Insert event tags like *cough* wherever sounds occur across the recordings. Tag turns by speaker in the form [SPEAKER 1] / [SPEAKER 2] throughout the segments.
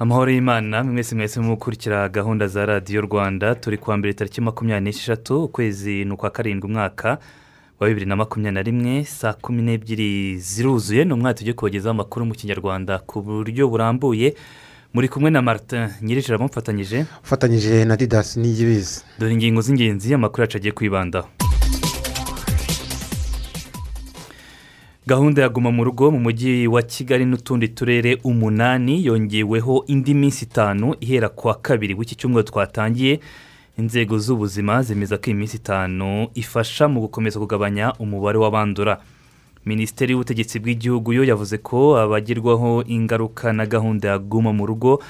[SPEAKER 1] Amahoro y'imana mwese mwese mukurikira gahunda za radiyo rwanda turi kuwa mbere tariki makumyabiri n'esheshatu ukwezi ni ukwa karindwi umwaka wa bibiri na makumyabiri na rimwe saa kumi n'ebyiri ziruzuye ni umwaka tujya kubagezaho amakuru mu kinyarwanda ku buryo burambuye. Muri kumwe na martin nyir'ijoro mufatanyije
[SPEAKER 2] ufatanyije na didasi n'iyibizi.
[SPEAKER 1] Dore ingingo z'ingenzi amakuru yacu agiye kwibandaho. Gahunda ya guma mu rugo mu mujyi wa kigali n'utundi turere umunani yongeweho indi minsi itanu ihera ku wa kabiri w'iki cyumweru twatangiye. Inzego z'ubuzima zemeza ko iyi minsi itanu ifasha mu gukomeza kugabanya umubare w'abandura. Minisiteri y'ubutegetsi bw'igihugu yo yavuze ko abagirwaho ingaruka na gahunda ya guma mu rugo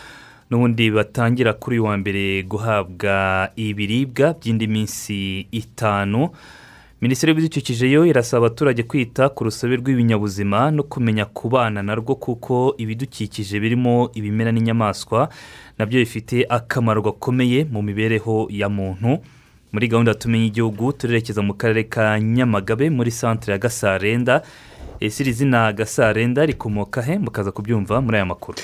[SPEAKER 1] n'ubundi batangira kuri uyu wa mbere guhabwa ibiribwa by'indi minsi itanu. Minisiteri y'ibidukikije yo irasaba abaturage kwita ku rusobe rw'ibinyabuzima no kumenya kubana narwo kuko ibidukikije birimo ibimera n'inyamaswa na byo bifite akamaro gakomeye mu mibereho ya muntu. Muri gahunda tumenye igihugu turerekeza mu karere ka nyamagabe muri santire ya gasarenda. Ese iri zina gasarenda rikomoka he? Mukaza kubyumva muri aya makuru.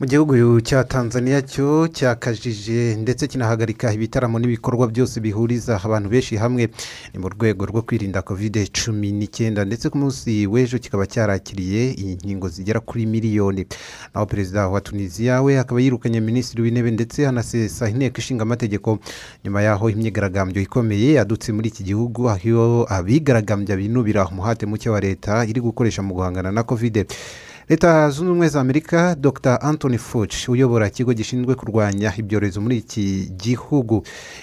[SPEAKER 2] Mu gihugu cya tanzania cyo cyakajije ndetse kinahagarika ibitaramo n'ibikorwa byose bihuriza abantu benshi hamwe. Ni mu rwego rwo kwirinda kovide cumi n'icyenda ndetse ku munsi w'ejo kikaba cyarakiriye inkingo zigera kuri miliyoni. Naho perezida wa tunisiya we akaba yirukanye minisitiri w'intebe ndetse anasesa inteko ishinga amategeko nyuma y'aho imyigaragambyo ikomeye yadutse muri iki gihugu aho abigaragambya binubira umuhate muke wa leta iri gukoresha mu guhangana na kovide leta zunze ubumwe za amerika dr. Anthony fuch uyobora ikigo gishinzwe kurwanya ibyorezo muri iki gihugu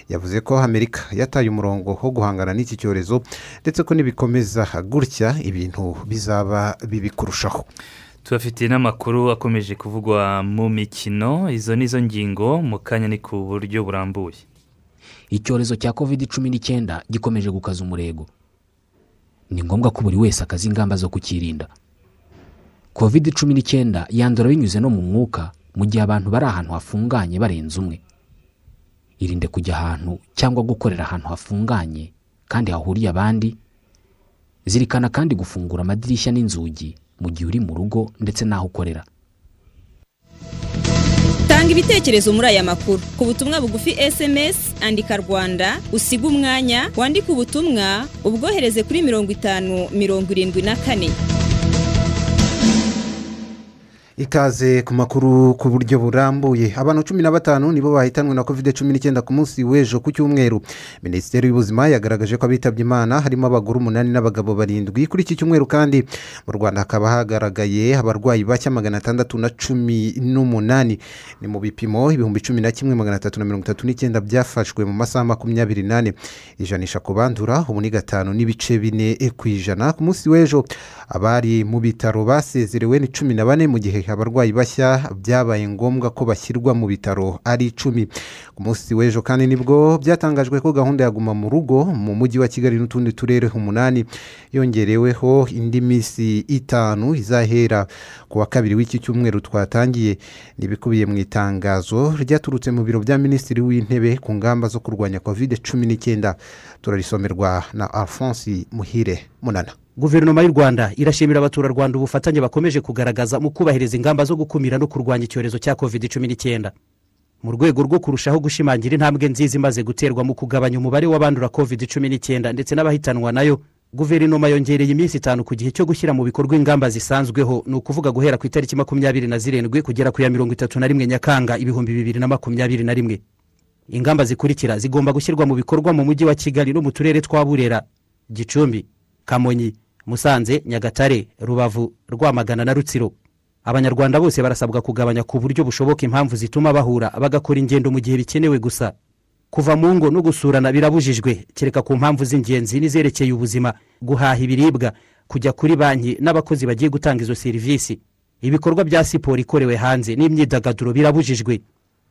[SPEAKER 2] yavuze ko amerika yataye umurongo wo guhangana n'iki cyorezo ndetse ko nibikomeza gutya ibintu bizaba bibi kurushaho.
[SPEAKER 1] Tubafitiye n'amakuru akomeje kuvugwa mu mikino. Izo ni zo ngingo mu kanya ni ku buryo burambuye.
[SPEAKER 3] Icyorezo cya covid cumi n'icyenda gikomeje gukaza umurego. Ni ngombwa ko buri wese akaza ingamba zo kukirinda. Covid cumi n'icyenda yandura binyuze no mu mwuka mu gihe abantu bari ahantu hafunganye barenze umwe. Irinde kujya ahantu cyangwa gukorera ahantu hafunganye kandi hahuriye abandi zirikana kandi gufungura amadirishya n'inzugi mu gihe uri mu rugo ndetse n'aho ukorera.
[SPEAKER 4] Tanga ibitekerezo muri aya makuru. Ku butumwa bugufi esemesi andika rwanda usiga umwanya wandike ubutumwa ubwohereze kuri mirongo itanu mirongo irindwi na kane.
[SPEAKER 2] Ikaze ku makuru ku buryo burambuye. Abantu cumi na batanu nibo bahitanwe na kovide cumi n'icyenda ku munsi w'ejo ku cyumweru. Minisiteri y'ubuzima yagaragaje ko abitabye imana harimo abagore umunani n'abagabo barindwi. Kuri iki cyumweru kandi mu rwanda hakaba hagaragaye abarwayi bashya magana atandatu na cumi n'umunani. Ni mu bipimo ibihumbi cumi na kimwe magana atatu na mirongo itatu n'icyenda byafashwe mu masaha makumyabiri n'ane. Ijanisha ku bandura ubu ni gatanu n'ibice bine ku ijana. Ku munsi w'ejo abari mu bitaro basezerewe ni cumi na bane mu gihe abarwayi bashya byabaye ngombwa ko bashyirwa mu bitaro ari icumi. Ku munsi w'ejo kandi ni bwo byatangajwe ko gahunda ya guma mu rugo mu mujyi wa kigali n'utundi turere umunani yongereweho indi minsi itanu izahera. Ku wa kabiri w'iki cyumweru twatangiye ni ibikubiye mu itangazo ryaturutse mu biro bya minisitiri w'intebe ku ngamba zo kurwanya kovide cumi n'icyenda turarisomerwa na alphonse muhire munana.
[SPEAKER 5] Guverinoma y'u rwanda irashimira abaturarwanda ubufatanye bakomeje kugaragaza mu kubahiriza ingamba zo gukumira no kurwanya icyorezo cya covid cumi n'icyenda mu rwego rwo kurushaho gushimangira intambwe nziza imaze guterwa mu kugabanya umubare w'abandura covid cumi n'icyenda ndetse n'abahitanwa na yo guverinoma yongereye iminsi itanu ku gihe cyo gushyira mu bikorwa ingamba zisanzweho. Ni ukuvuga guhera ku itariki makumyabiri na zirindwi kugera ku ya mirongo itatu na rimwe nyakanga ibihumbi bibiri na makumyabiri na rimwe. Ingamba zikurikira zigomba gushyirwa mu bikorwa mu mujyi wa kigali no mu turere twa burera. Gicumbi. Kamonyi musanze nyagatare rubavu rwamagana na rutsiro. Abanyarwanda bose barasabwa kugabanya ku buryo bushoboka impamvu zituma bahura bagakora ingendo mu gihe bikenewe gusa. Kuva mu ngo no gusurana birabujijwe. Kereka ku mpamvu z'ingenzi n'izerekeye ubuzima guhaha ibiribwa kujya kuri banki n'abakozi bagiye gutanga izo serivisi. Ibikorwa bya siporo ikorewe hanze n'imyidagaduro birabujijwe.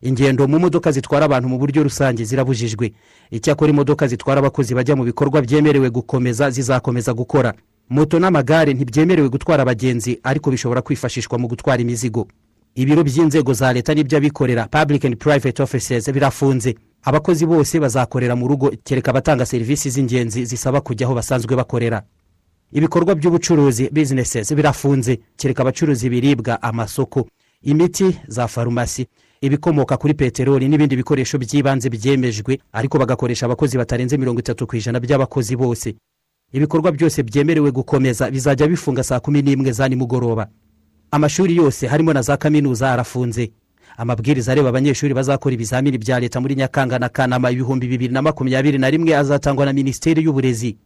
[SPEAKER 5] Ingendo mu modoka zitwara abantu mu buryo rusange zirabujijwe. Icyakora imodoka zitwara abakozi bajya mu bikorwa byemerewe gukomeza zizakomeza gukora. Moto n'amagare ntibyemerewe gutwara abagenzi ariko bishobora kwifashishwa mu gutwara imizigo. Ibiro by'inzego za leta n'iby'abikorera public and private offices birafunze. Abakozi bose bazakorera mu rugo kereka abatanga serivisi z'ingenzi zisaba kujya aho basanzwe bakorera. Ibikorwa by'ubucuruzi businesses birafunze. Kereka abacuruza ibiribwa amasoko imiti za farumasi ibikomoka kuri peteroli n'ibindi bikoresho by'ibanze byemejwe ariko bagakoresha abakozi batarenze mirongo itatu ku ijana by'abakozi bose. Ibikorwa byose byemerewe gukomeza bizajya bifunga saa kumi n'imwe za nimugoroba. Amashuri yose harimo na za kaminuza arafunze. Amabwiriza areba abanyeshuri bazakora ibizamini bya leta muri nyakanga na kanama ibihumbi bibiri na makumyabiri na rimwe azatangwa na minisiteri y'uburezi.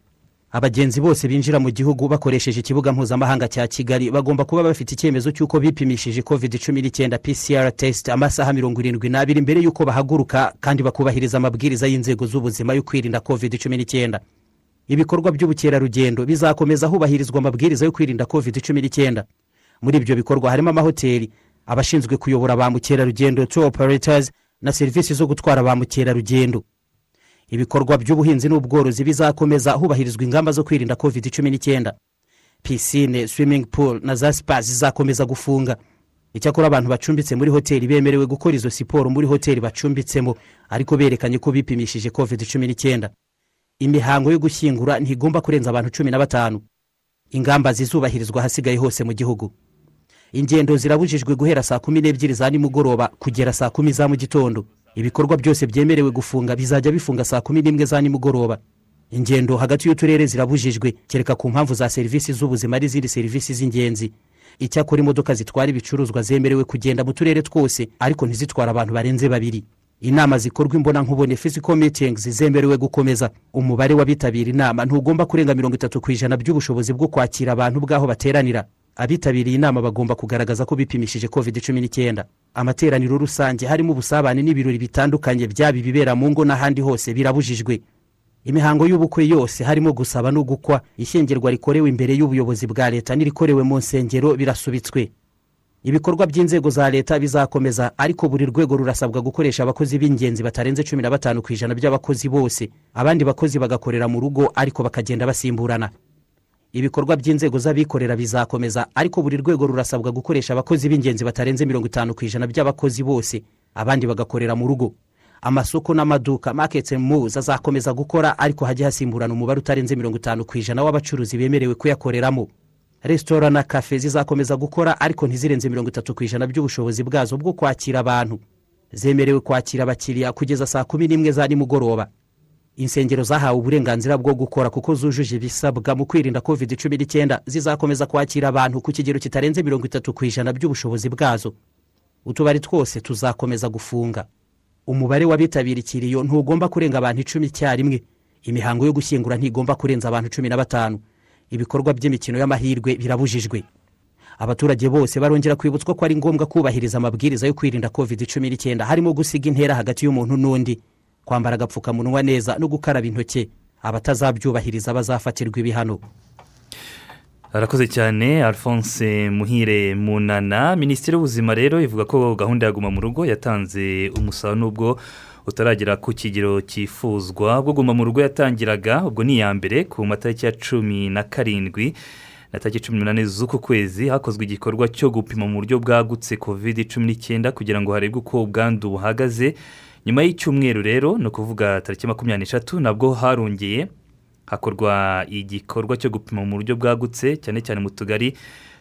[SPEAKER 5] Abagenzi bose binjira mu gihugu bakoresheje ikibuga mpuzamahanga cya kigali bagomba kuba bafite icyemezo cy'uko bipimishije covid cumi n'icyenda pcr test amasaha mirongo irindwi n'abiri mbere y'uko bahaguruka kandi bakubahiriza amabwiriza y'inzego z'ubuzima yo kwirinda covid cumi n'icyenda. Ibikorwa by'ubukerarugendo bizakomeza hubahirizwa amabwiriza yo kwirinda covid cumi n'icyenda. Muri ibyo bikorwa harimo amahoteli abashinzwe kuyobora ba mukerarugendo tour operators na serivisi zo gutwara ba mukerarugendo. Ibikorwa by'ubuhinzi n'ubworozi bizakomeza hubahirizwa ingamba zo kwirinda covid cumi n'icyenda pisine swimming pool na za spa zizakomeza gufunga. Icyakora abantu bacumbitse muri hoteli bemerewe gukora izo siporo muri hoteli bacumbitsemo ariko berekanye ko bipimishije covid cumi n'icyenda imihango yo gushyingura ntigomba kurenza abantu cumi na batanu. Ingamba zizubahirizwa ahasigaye hose mu gihugu. Ingendo zirabujijwe guhera saa kumi n'ebyiri za nimugoroba kugera saa kumi za mu gitondo. Ibikorwa byose byemerewe gufunga bizajya bifunga saa kumi n'imwe za nimugoroba. Ingendo hagati y'uturere zirabujijwe. Kereka ku mpamvu za serivisi z'ubuzima n'izindi serivisi z'ingenzi. Icyakora imodoka zitwara ibicuruzwa zemerewe kugenda mu turere twose ariko ntizitware abantu barenze babiri. Inama zikorwa imbonankubone physical meetings zemerewe gukomeza. Umubare w'abitabira inama ntugomba kurenga mirongo itatu ku ijana by'ubushobozi bwo kwakira abantu bw'aho bateranira. Abitabiriye inama bagomba kugaragaza ko bipimishije covid cumi n'icyenda. Amateraniro rusange harimo ubusabane n'ibirori bitandukanye byaba ibibera mu ngo n'ahandi hose birabujijwe. Imihango y'ubukwe yose harimo gusaba no gukwa. Ishyingirwa rikorewe imbere y'ubuyobozi bwa leta n'irikorewe mu nsengero birasubitswe. Ibikorwa by'inzego za leta bizakomeza ariko buri rwego rurasabwa gukoresha abakozi b'ingenzi batarenze cumi na batanu ku ijana by'abakozi bose. Abandi bakozi bagakorera mu rugo ariko bakagenda basimburana. Ibikorwa by'inzego z'abikorera bizakomeza ariko buri rwego rurasabwa gukoresha abakozi b'ingenzi batarenze mirongo itanu ku ijana by'abakozi bose abandi bagakorera mu rugo. Amasoko n'amaduka and malls azakomeza gukora ariko hajye hasimburana umubare utarenze mirongo itanu ku ijana w'abacuruzi bemerewe kuyakoreramo. Resitora na kafe zizakomeza gukora ariko ntizirenze mirongo itatu ku ijana by'ubushobozi bwazo bwo kwakira abantu. Zemerewe kwakira abakiriya kugeza saa kumi n'imwe za nimugoroba. Insengero zahawe uburenganzira bwo gukora kuko zujuje ibisabwa mu kwirinda covid cumi n'icyenda zizakomeza kwakira abantu ku kigero kitarenze mirongo itatu ku ijana by'ubushobozi bwazo. Utubari twose tuzakomeza gufunga. Umubare w'abitabira ikiriyo ntugomba kurenga abantu icumi icyarimwe. Imihango yo gushyingura ntigomba kurenza abantu cumi na batanu. Ibikorwa by'imikino y'amahirwe birabujijwe. Abaturage bose barongera kwibutswa ko ari ngombwa kubahiriza amabwiriza yo kwirinda covid cumi n'icyenda harimo gusiga intera hagati y'umuntu n'undi. Kwambara agapfukamunwa neza no gukaraba intoki abatazabyubahiriza bazafatirwa ibihano.
[SPEAKER 1] Arakoze cyane alphonse muhire munana. Minisitiri w'ubuzima rero ivuga ko gahunda ya guma mu rugo yatanze umusaruro n'ubwo utaragera ku kigero cyifuzwa. Bwo guma mu rugo yatangiraga ubwo ni iya mbere ku matariki ya cumi na karindwi na tariki cumi n'umunani z'uku kwezi hakozwe igikorwa cyo gupima mu buryo bwagutse covid cumi n'icyenda kugira ngo harebwe uko ubwandu buhagaze. Nyuma y'icyumweru rero ni ukuvuga tariki makumyabiri n'eshatu nabwo harongeye hakorwa igikorwa cyo gupima mu buryo bwagutse cyane cyane mu tugari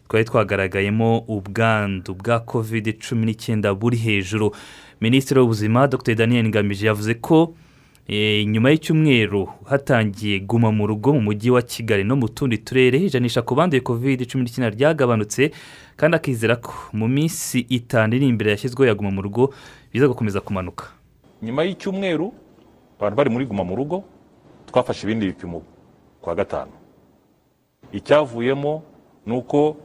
[SPEAKER 1] twari twagaragayemo ubwandu bwa covid cumi n'icyenda buri hejuru. Minisitiri w'ubuzima dr. Daniel ngamije yavuze ko nyuma y'icyumweru hatangiye guma mu rugo mu mujyi wa kigali no mu tundi turere ijanisha ku banduye covid cumi n'icyenda ryagabanutse kandi akizera ko mu minsi itanu iri imbere yashyizweho ya guma mu rugo biza gukomeza kumanuka.
[SPEAKER 6] Nyuma y'icyumweru abantu bari muri guma mu rugo twafashe ibindi bipimo kwa gatanu. Icyavuyemo ni uko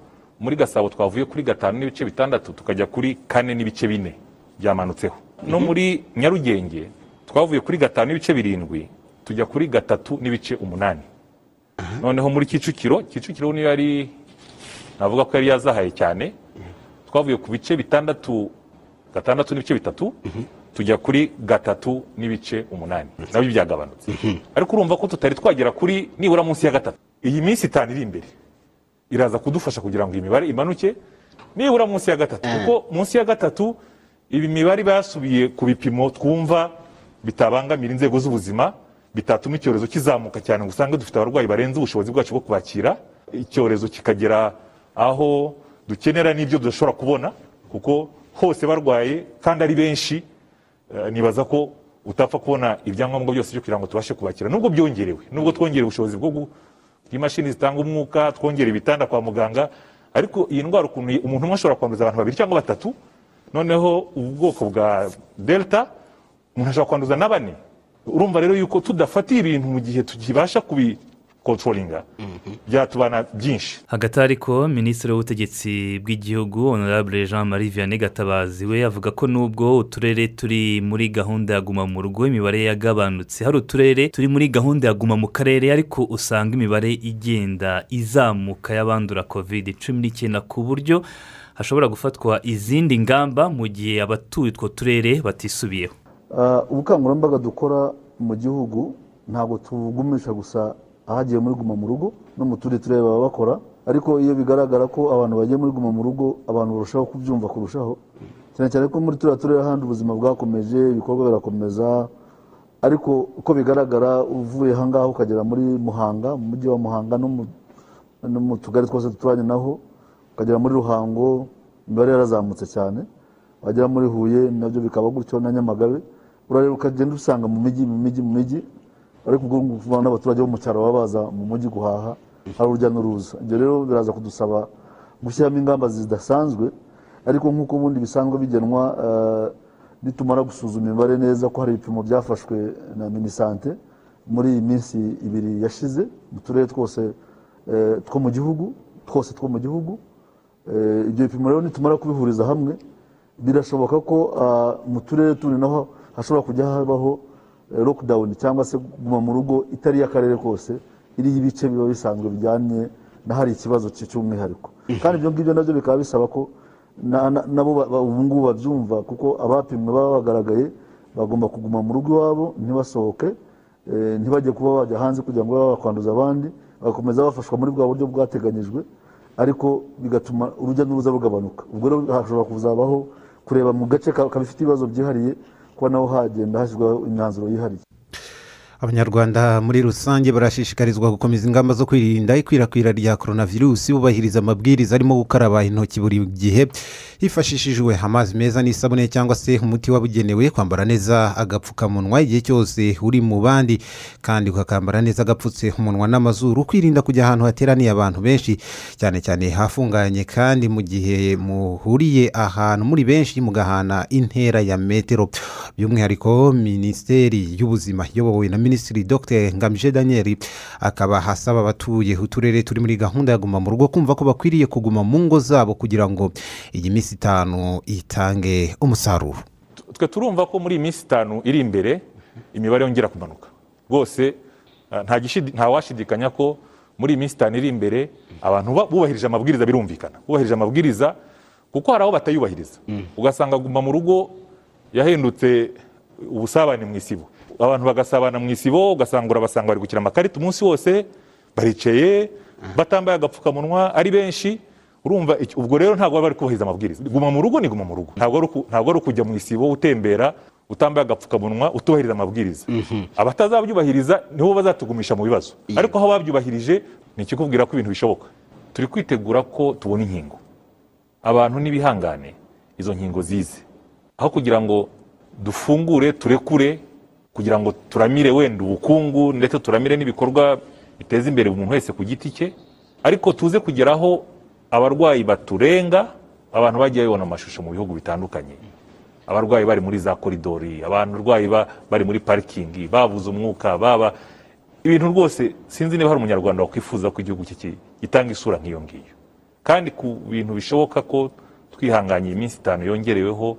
[SPEAKER 6] muri gasabo twavuye kuri gatanu n'ibice bitandatu tukajya kuri kane n'ibice bine byamanutseho. No muri nyarugenge twavuye kuri gatanu n'ibice birindwi tujya kuri gatatu n'ibice umunani. Noneho muri kicukiro kicukiro niyo yari navuga ko yari yazahaye cyane. Twavuye ku bice bitandatu gatandatu n'ibice bitatu. Tujya kuri gatatu n'ibice umunani. Nabyo byagabanutse. *laughs* Ariko urumva ko tutari twagera kuri nibura munsi ya gatatu. Iyi minsi itanu iri imbere. Iraza kudufasha kugira ngo iyi mibare imanuke nibura munsi ya gatatu. Kuko munsi ya gatatu ibi mibare iba yasubiye ku bipimo twumva bitabangamira inzego z'ubuzima bitatuma icyorezo kizamuka cyane ngo usange dufite abarwayi barenze ubushobozi bwacu bwo kubakira. Icyorezo kikagera aho dukenera n'ibyo tudashobora kubona kuko hose barwaye kandi ari benshi eh, nibaza ko utapfa kubona ibyangombwa byose byo kugira ngo tubashe kubakira. Nubwo byongerewe nubwo twongereye ubushobozi bwo bw'imashini zitanga umwuka twongera ibitanda kwa muganga ariko iyi ndwara ukuntu umuntu umwe ashobora kwanduza abantu babiri cyangwa batatu noneho ubu bwoko bwa delta umuntu ashobora kwanduza na bane. Urumva rero yuko tudafatiye ibintu mu gihe tukibasha kubikontorolinga byatubana byinshi
[SPEAKER 1] hagati ariko minisitiri w'ubutegetsi bw'igihugu honorable jean marie vianney gatabazi we avuga ko nubwo uturere turi muri gahunda ya guma mu rugo imibare yagabanutse. Hari uturere turi muri gahunda ya guma mu karere ariko usanga imibare igenda izamuka y'abandura covid cumi n'icyenda ku buryo hashobora gufatwa izindi ngamba mu gihe abatuye utwo turere batisubiyeho.
[SPEAKER 7] Ah, ubukangurambaga dukora mu gihugu ntabwo tugumisha gusa ahagiye muri guma mu rugo no mu tundi turere baba bakora. Ariko iyo bigaragara ko abantu bagiye muri guma mu rugo abantu barushaho kubyumva kurushaho. Cyane cyane ko muri turiya turere ahandi ubuzima bwakomeje ibikorwa birakomeza. Ariko uko bigaragara uvuye aha ngaha ukagera muri muhanga mu mujyi wa muhanga no mu- no mu tugari twose duturanye naho ukagera muri ruhango imibare yarazamutse cyane. Wagera muri huye na byo bikaba gutyo na nyamagabe. Urareba ukagenda usanga mu mijyi mu mijyi mu mijyi ariko ubwo n'abaturage bo mu cyaro baba baza mu mujyi guhaha hari urujya n'uruza. Ibyo rero biraza kudusaba gushyiramo ingamba zidasanzwe ariko nk'uko ubundi bisanzwe bigenwa eh, nitumara gusuzuma imibare neza ko hari ibipimo byafashwe na minisante muri iyi minsi ibiri yashize mu turere twose eh, two mu gihugu twose two mu gihugu. Eh, ibyo bipimo rero nitumara kubihuriza hamwe birashoboka ko ah, mu turere tundi naho hashobora kujya habaho eh, lockdown cyangwa se guma mu rugo itari iy'akarere kose iriho ibice biba bisanzwe bijyanye na hari ikibazo cy- cy'umwihariko. Kandi ibyo ngibyo na byo bikaba bisaba ko na- na- nabo ubu ngubu babyumva kuko abapimwe baba bagaragaye bagomba kuguma mu rugo iwabo ntibasohoke eh, ntibajye kuba bajya hanze kugira ngo babe bakwanduza abandi bagakomeza bafashwa muri bwa buryo bwateganyijwe ariko bigatuma urujya n'uruza rugabanuka. Ubwo rero hashobora kuzabaho kureba mu gace ka- kabifite ibibazo byihariye kuba naho hagenda hashyirwaho imyanzuro yihariye.
[SPEAKER 2] Abanyarwanda muri rusange barashishikarizwa gukomeza ingamba zo kwirinda ikwirakwira rya coronavirus bubahiriza amabwiriza arimo gukaraba intoki buri gihe. Hifashishijwe amazi meza n'isabune cyangwa se umuti wabugenewe kwambara neza agapfukamunwa igihe cyose uri mu bandi kandi ukakambara neza agapfutse umunwa n'amazuru kwirinda kujya ahantu hateraniye abantu benshi cyane cyane hafunganye kandi mu gihe muhuriye ahantu muri benshi mugahana intera ya metero. By'umwihariko minisiteri y'ubuzima iyobowe na minisitiri dr. Ngamije daniel akaba asaba abatuye uturere turi muri gahunda ya guma mu rugo kumva ko bakwiriye kuguma mu ngo zabo kugira ngo iyi minsi itanu itange umusaruro.
[SPEAKER 6] Twe turumva ko muri iyi minsi itanu iri imbere imibare yongera kumanuka. Rwose ah, nta gishidi- nta washidikanya ko muri iyi minsi itanu iri imbere abantu ba- bubahirije amabwiriza birumvikana. Bubahirije amabwiriza kuko hari aho batayubahiriza. Ugasanga guma mu rugo yahindutse ubusabane mu isibo. Abantu bagasabana mu isibo ugasanga urabasanga bari gukina amakarita umunsi wose baricaye batambaye agapfukamunwa ari benshi. Urumva ubwo rero ntabwo baba bari kubahiriza amabwiriza. Guma mu rugo ni guma mu rugo. Ntabwo ari uku- ntabwo ari ukujya mu isibo utembera utambaye agapfukamunwa utubahiriza amabwiriza. Abatazabyubahiriza nibo bazatugumisha mu bibazo. Ariko aho babyubahirije ni ikikubwira ko ibintu bishoboka. Turi kwitegura ko tubona inkingo. Abantu n'ibihangane izo nkingo zize. Aho kugira ngo dufungure turekure kugira ngo turamire wenda ubukungu ndetse turamire n'ibikorwa biteza imbere umuntu wese ku giti cye ariko tuze kugeraho abarwayi baturenga abantu bagiye babibona amashusho mu bihugu bitandukanye. Abarwayi bari muri za koridori abarwayi ba- bari muri parikingi babuze umwuka baba ibintu rwose sinzi niba hari umunyarwanda wakwifuza ko igihugu gitanga isura nk'iyo ngiyo. Kandi ku bintu bishoboka ko twihanganye iyi minsi itanu yongereweho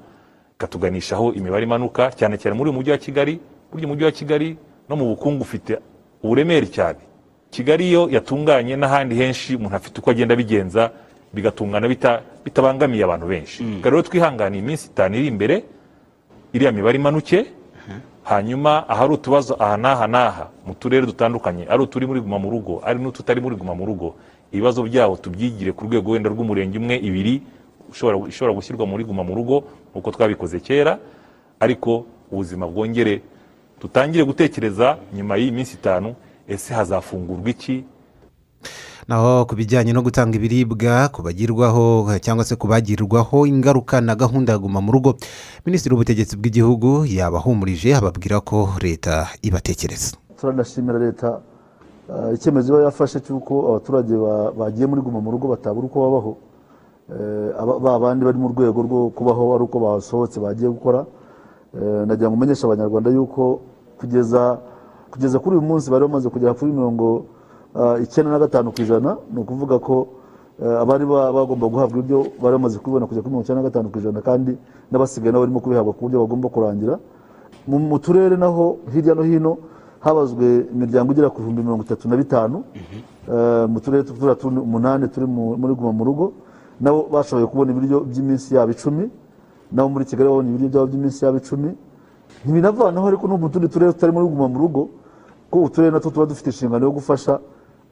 [SPEAKER 6] ikatuganishaho imibare imanuka cyane cyane muri uyu mujyi wa kigali burya umujyi wa kigali no mu bukungu ufite uburemere cyane. Kigali yo yatunganye n'ahandi henshi umuntu afite uko agenda abigenza bigatungana bita- bitabangamiye abantu benshi. Reka rero twihanganiye iminsi itanu iri imbere iriya mibare imanuke hanyuma ahari utubazo aha n'aha n'aha mu turere dutandukanye ari uturi muri guma mu rugo ari n'ututari muri guma mu rugo ibibazo byabo tubyigire ku rwego wenda rw'umurenge umwe ibiri ishobora gushyirwa muri guma mu rugo nk'uko twabikoze kera ariko ubuzima bwongere dutangire gutekereza nyuma y'iyi minsi itanu ese hazafungurwa iki?
[SPEAKER 2] Naho ku bijyanye no gutanga ibiribwa ku bagirwaho cyangwa se ku bagirwaho ingaruka na gahunda ya guma mu rugo minisitiri w'ubutegetsi bw'igihugu yabahumurije ababwira ko leta ibatekereza.
[SPEAKER 7] Turanashimira leta eh, icyemezo iba yafashe cy'uko abaturage ba- bagiye muri guma mu rugo batabura uko babaho. Eh, aba- ba bandi bari mu rwego rwo kubaho ari uko basohotse bagiye gukora. Eh, nagira ngo umenyeshe abanyarwanda yuko kugeza kugeza kuri uyu munsi bari bamaze kugera kuri mirongo ah, icyenda na gatanu ku ijana. Ni ukuvuga ko eh, abari ba- bagomba guhabwa ibyo bari bamaze kubibona kugera kuri mirongo icyenda na gatanu ku ijana kandi n'abasigaye nabo barimo kubihabwa ku buryo bagomba kurangira. Mu turere naho hirya no hino habazwe imiryango igera ku bihumbi mirongo itatu na bitanu. Eh, mu turere turiya turi umunani turi mu- muri guma mu rugo. Nabo bashoboye kubona ibiryo by'iminsi yabo icumi. Nabo muri kigali babona ibiryo byabo by'iminsi yabo icumi. Ntibinavanaho ariko no mu tundi turere tutari muri guma mu rugo ko uturere natwo tuba dufite inshingano yo gufasha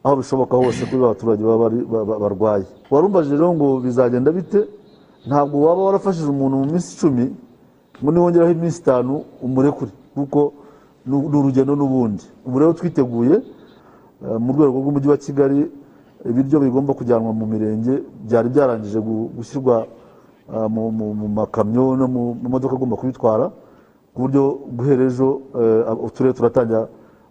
[SPEAKER 7] aho bishoboka hose kuri ba baturage baba barwaye. Warumbajije rero ngo bizagenda bite? Ntabwo waba warafashije umuntu mu minsi icumi ngo niwongeraho iminsi itanu umurekure kuko ni urugendo n'ubundi. Ubu rero twiteguye eh, mu rwego rw'umujyi wa kigali ibiryo bigomba kujyanwa mu mirenge byari byarangije gu- gushyirwa ah, mu- makamyo no mu modoka agomba kubitwara ku buryo guhera ejo eh, uturere turatangira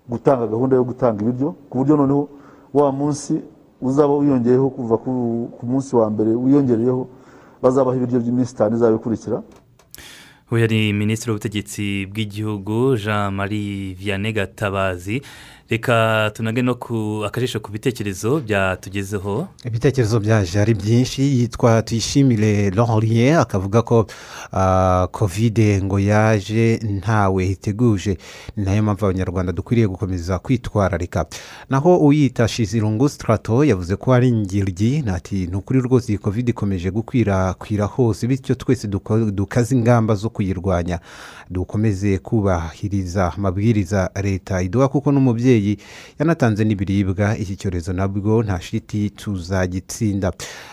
[SPEAKER 7] gutanga gahunda yo gutanga ibiryo ku buryo noneho wa munsi uzaba wiyongeyeho kuva ku munsi wa mbere wiyongereyeho bazabaha ibiryo by'iminsi itanu izaba ikurikira
[SPEAKER 1] uyu yari minisitiri w'ubutegetsi bw'igihugu jean marie vianney gatabazi. Reka tunage no ku akajisho ku bitekerezo byatugezeho.
[SPEAKER 2] Ibitekerezo byaje ari byinshi yitwa tuyishimire laurien akavuga ko ah, kovide ngo yaje ntawe iteguje ni na yo mpamvu abanyarwanda dukwiriye gukomeza kwitwararika. Naho uyita shizirungu sitarato yavuze ko ari ingiryi ati ni ukuri rwose iyi kovide ikomeje gukwirakwira hose bityo twese dukaze ingamba zo kuyirwanya. Dukomeze kubahiriza amabwiriza leta iduha kuko n'umubyeyi yanatanze n'ibiribwa. Iki cyorezo nabwo nta shiti tuzagitsinda.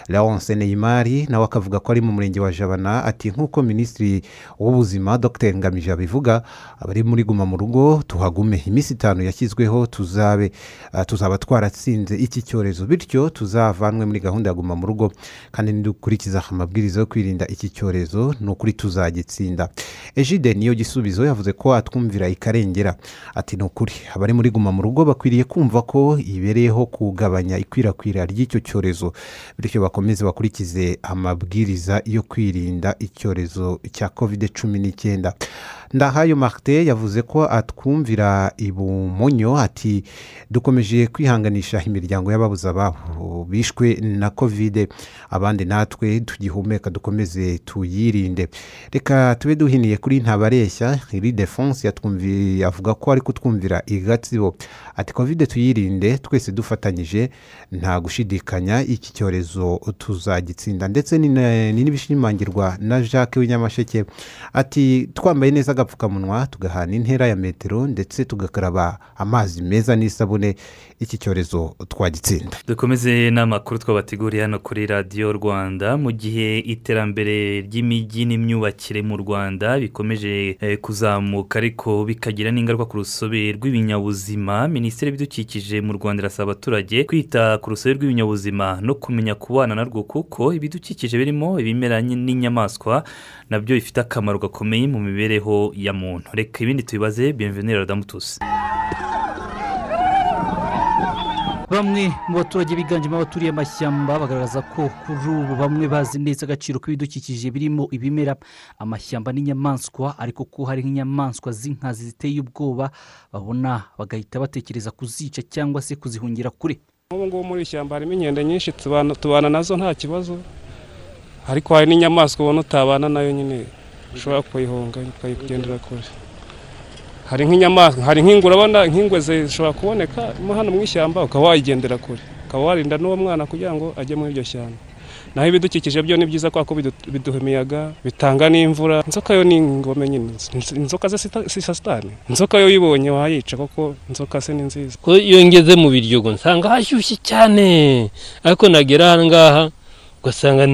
[SPEAKER 2] Leonce neyimari nawe akavuga ko ari mu murenge wa jabana ati nk'uko minisitiri w'ubuzima dr. Ngamije abivuga abari muri guma mu rugo tuhagume. Iminsi itanu yashyizweho tuzabe ah, tuzaba twaratsinze iki cyorezo bityo tuzavanwe muri gahunda ya guma mu rugo. Kandi nidukurikiza amabwiriza yo kwirinda iki cyorezo ni ukuri tuzagitsinda. Ejide niyo gisubizo yavuze ko atwumvira ikarengera. Ati ni ukuri abari muri guma mu rugo bakwiriye kumva ko ibereyeho kugabanya ikwirakwira ry'icyo cyorezo. Bityo bakomeze bakurikize amabwiriza yo kwirinda icyorezo cya kovide cumi n'icyenda. Ndahayo marite yavuze ko atwumvira ibumonyo ati dukomeje kwihanganisha imiryango y'ababuze ababo bishwe na kovide abandi natwe tugihumeka dukomeze tuyirinde. Reka tube duhiniye kuri ntabareshya. Iri defonse yatwumviye avuga ko ari kutwumvira igatsibo ati kovide tuyirinde twese dufatanyije. Nta gushidikanya iki cyorezo tuzagitsinda. Ndetse ni n'ibishimangirwa na jacques w'inyamasheke. Ati twambaye neza agapfukamunwa tugahana intera ya metero ndetse tugakaraba amazi meza n'isabune. Iki cyorezo twagitsinda.
[SPEAKER 1] Dukomeze n'amakuru twabateguriye hano kuri radiyo rwanda. Mu gihe iterambere ry'imijyi n'imyubakire mu rwanda bikomeje eh, kuzamuka ariko bikagira n'ingaruka ku rusobe rw'ibinyabuzima minisiteri y'ibidukikije mu rwanda irasaba abaturage kwita ku rusobe rw'ibinyabuzima no kumenya kubana narwo kuko ibidukikije birimo ibimera n'inyamaswa na byo bifite akamaro gakomeye mu mibereho ya muntu. Reka ibindi tubibaze bienvenue radamutusi
[SPEAKER 8] bamwe mu baturage biganjemo abaturiye amashyamba bagaragaza ko kuri ubu bamwe bazi neza agaciro k'ibidukikije birimo ibimera. Amashyamba n'inyamaswa ariko ko hari nk'inyamaswa z'inkazi ziteye ubwoba babona bagahita batekereza kuzica cyangwa se kuzihungira kure.
[SPEAKER 9] Nk'ubu ngubu muri ishyamba harimo inkende nyinshi tubana tubana na zo nta kibazo ariko hari n'inyamaswa ubona utabana na yo nyine. Ushobora kuyihunga ukayigendera kure. Hari nk'inyamaswa hari nk'ingwe urabona nk'ingwe zishobora kuboneka hano mu ishyamba ukaba wayigendera kure. Ukaba warinda n'uwo mwana kugira ngo ajye muri iryo shyamba. Naho ibidukikije byo ni byiza kubera ko bidu- biduha imiyaga bitanga n'imvura. Inzoka yo ni ingome nyine. Inz- inzoka si sasitani inzoka yo uyibonye wayica kuko inzoka se ni nziza.
[SPEAKER 10] Ko iyo ngeze mu biryogo nsanga hashyushye cyane ariko nagera aha ngaha ugasanga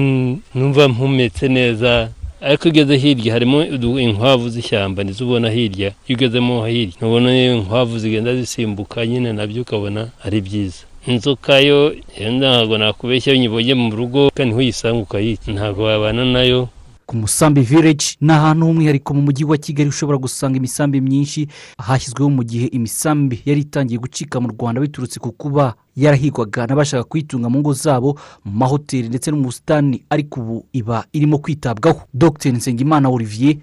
[SPEAKER 10] numva mpumetse neza. Ariko iyo ugeze hirya harimo inkwavu z'ishyamba nizo ubona hirya. Iyo ugezemo hirya ntubona inkwavu zigenda zisimbuka nyine na byo ukabona ari byiza. Inzoka yo ntabwo nakubeshya nyibonye mu rugo kandi ntuyisanga ukayica. Ntabwo wabana na yo.
[SPEAKER 8] Ku musambi village. Ni ahantu h'umwihariko mu mujyi wa kigali ushobora gusanga imisambi myinshi. Hashyizweho mu gihe imisambi yari itangiye gucika mu rwanda biturutse ku kuba yarahigwaga n'abashaka kuyitunga mu ngo zabo mu mahoteli ndetse no mu busitani ariko ubu iba irimo kwitabwaho. Dr. Nsengimana olivier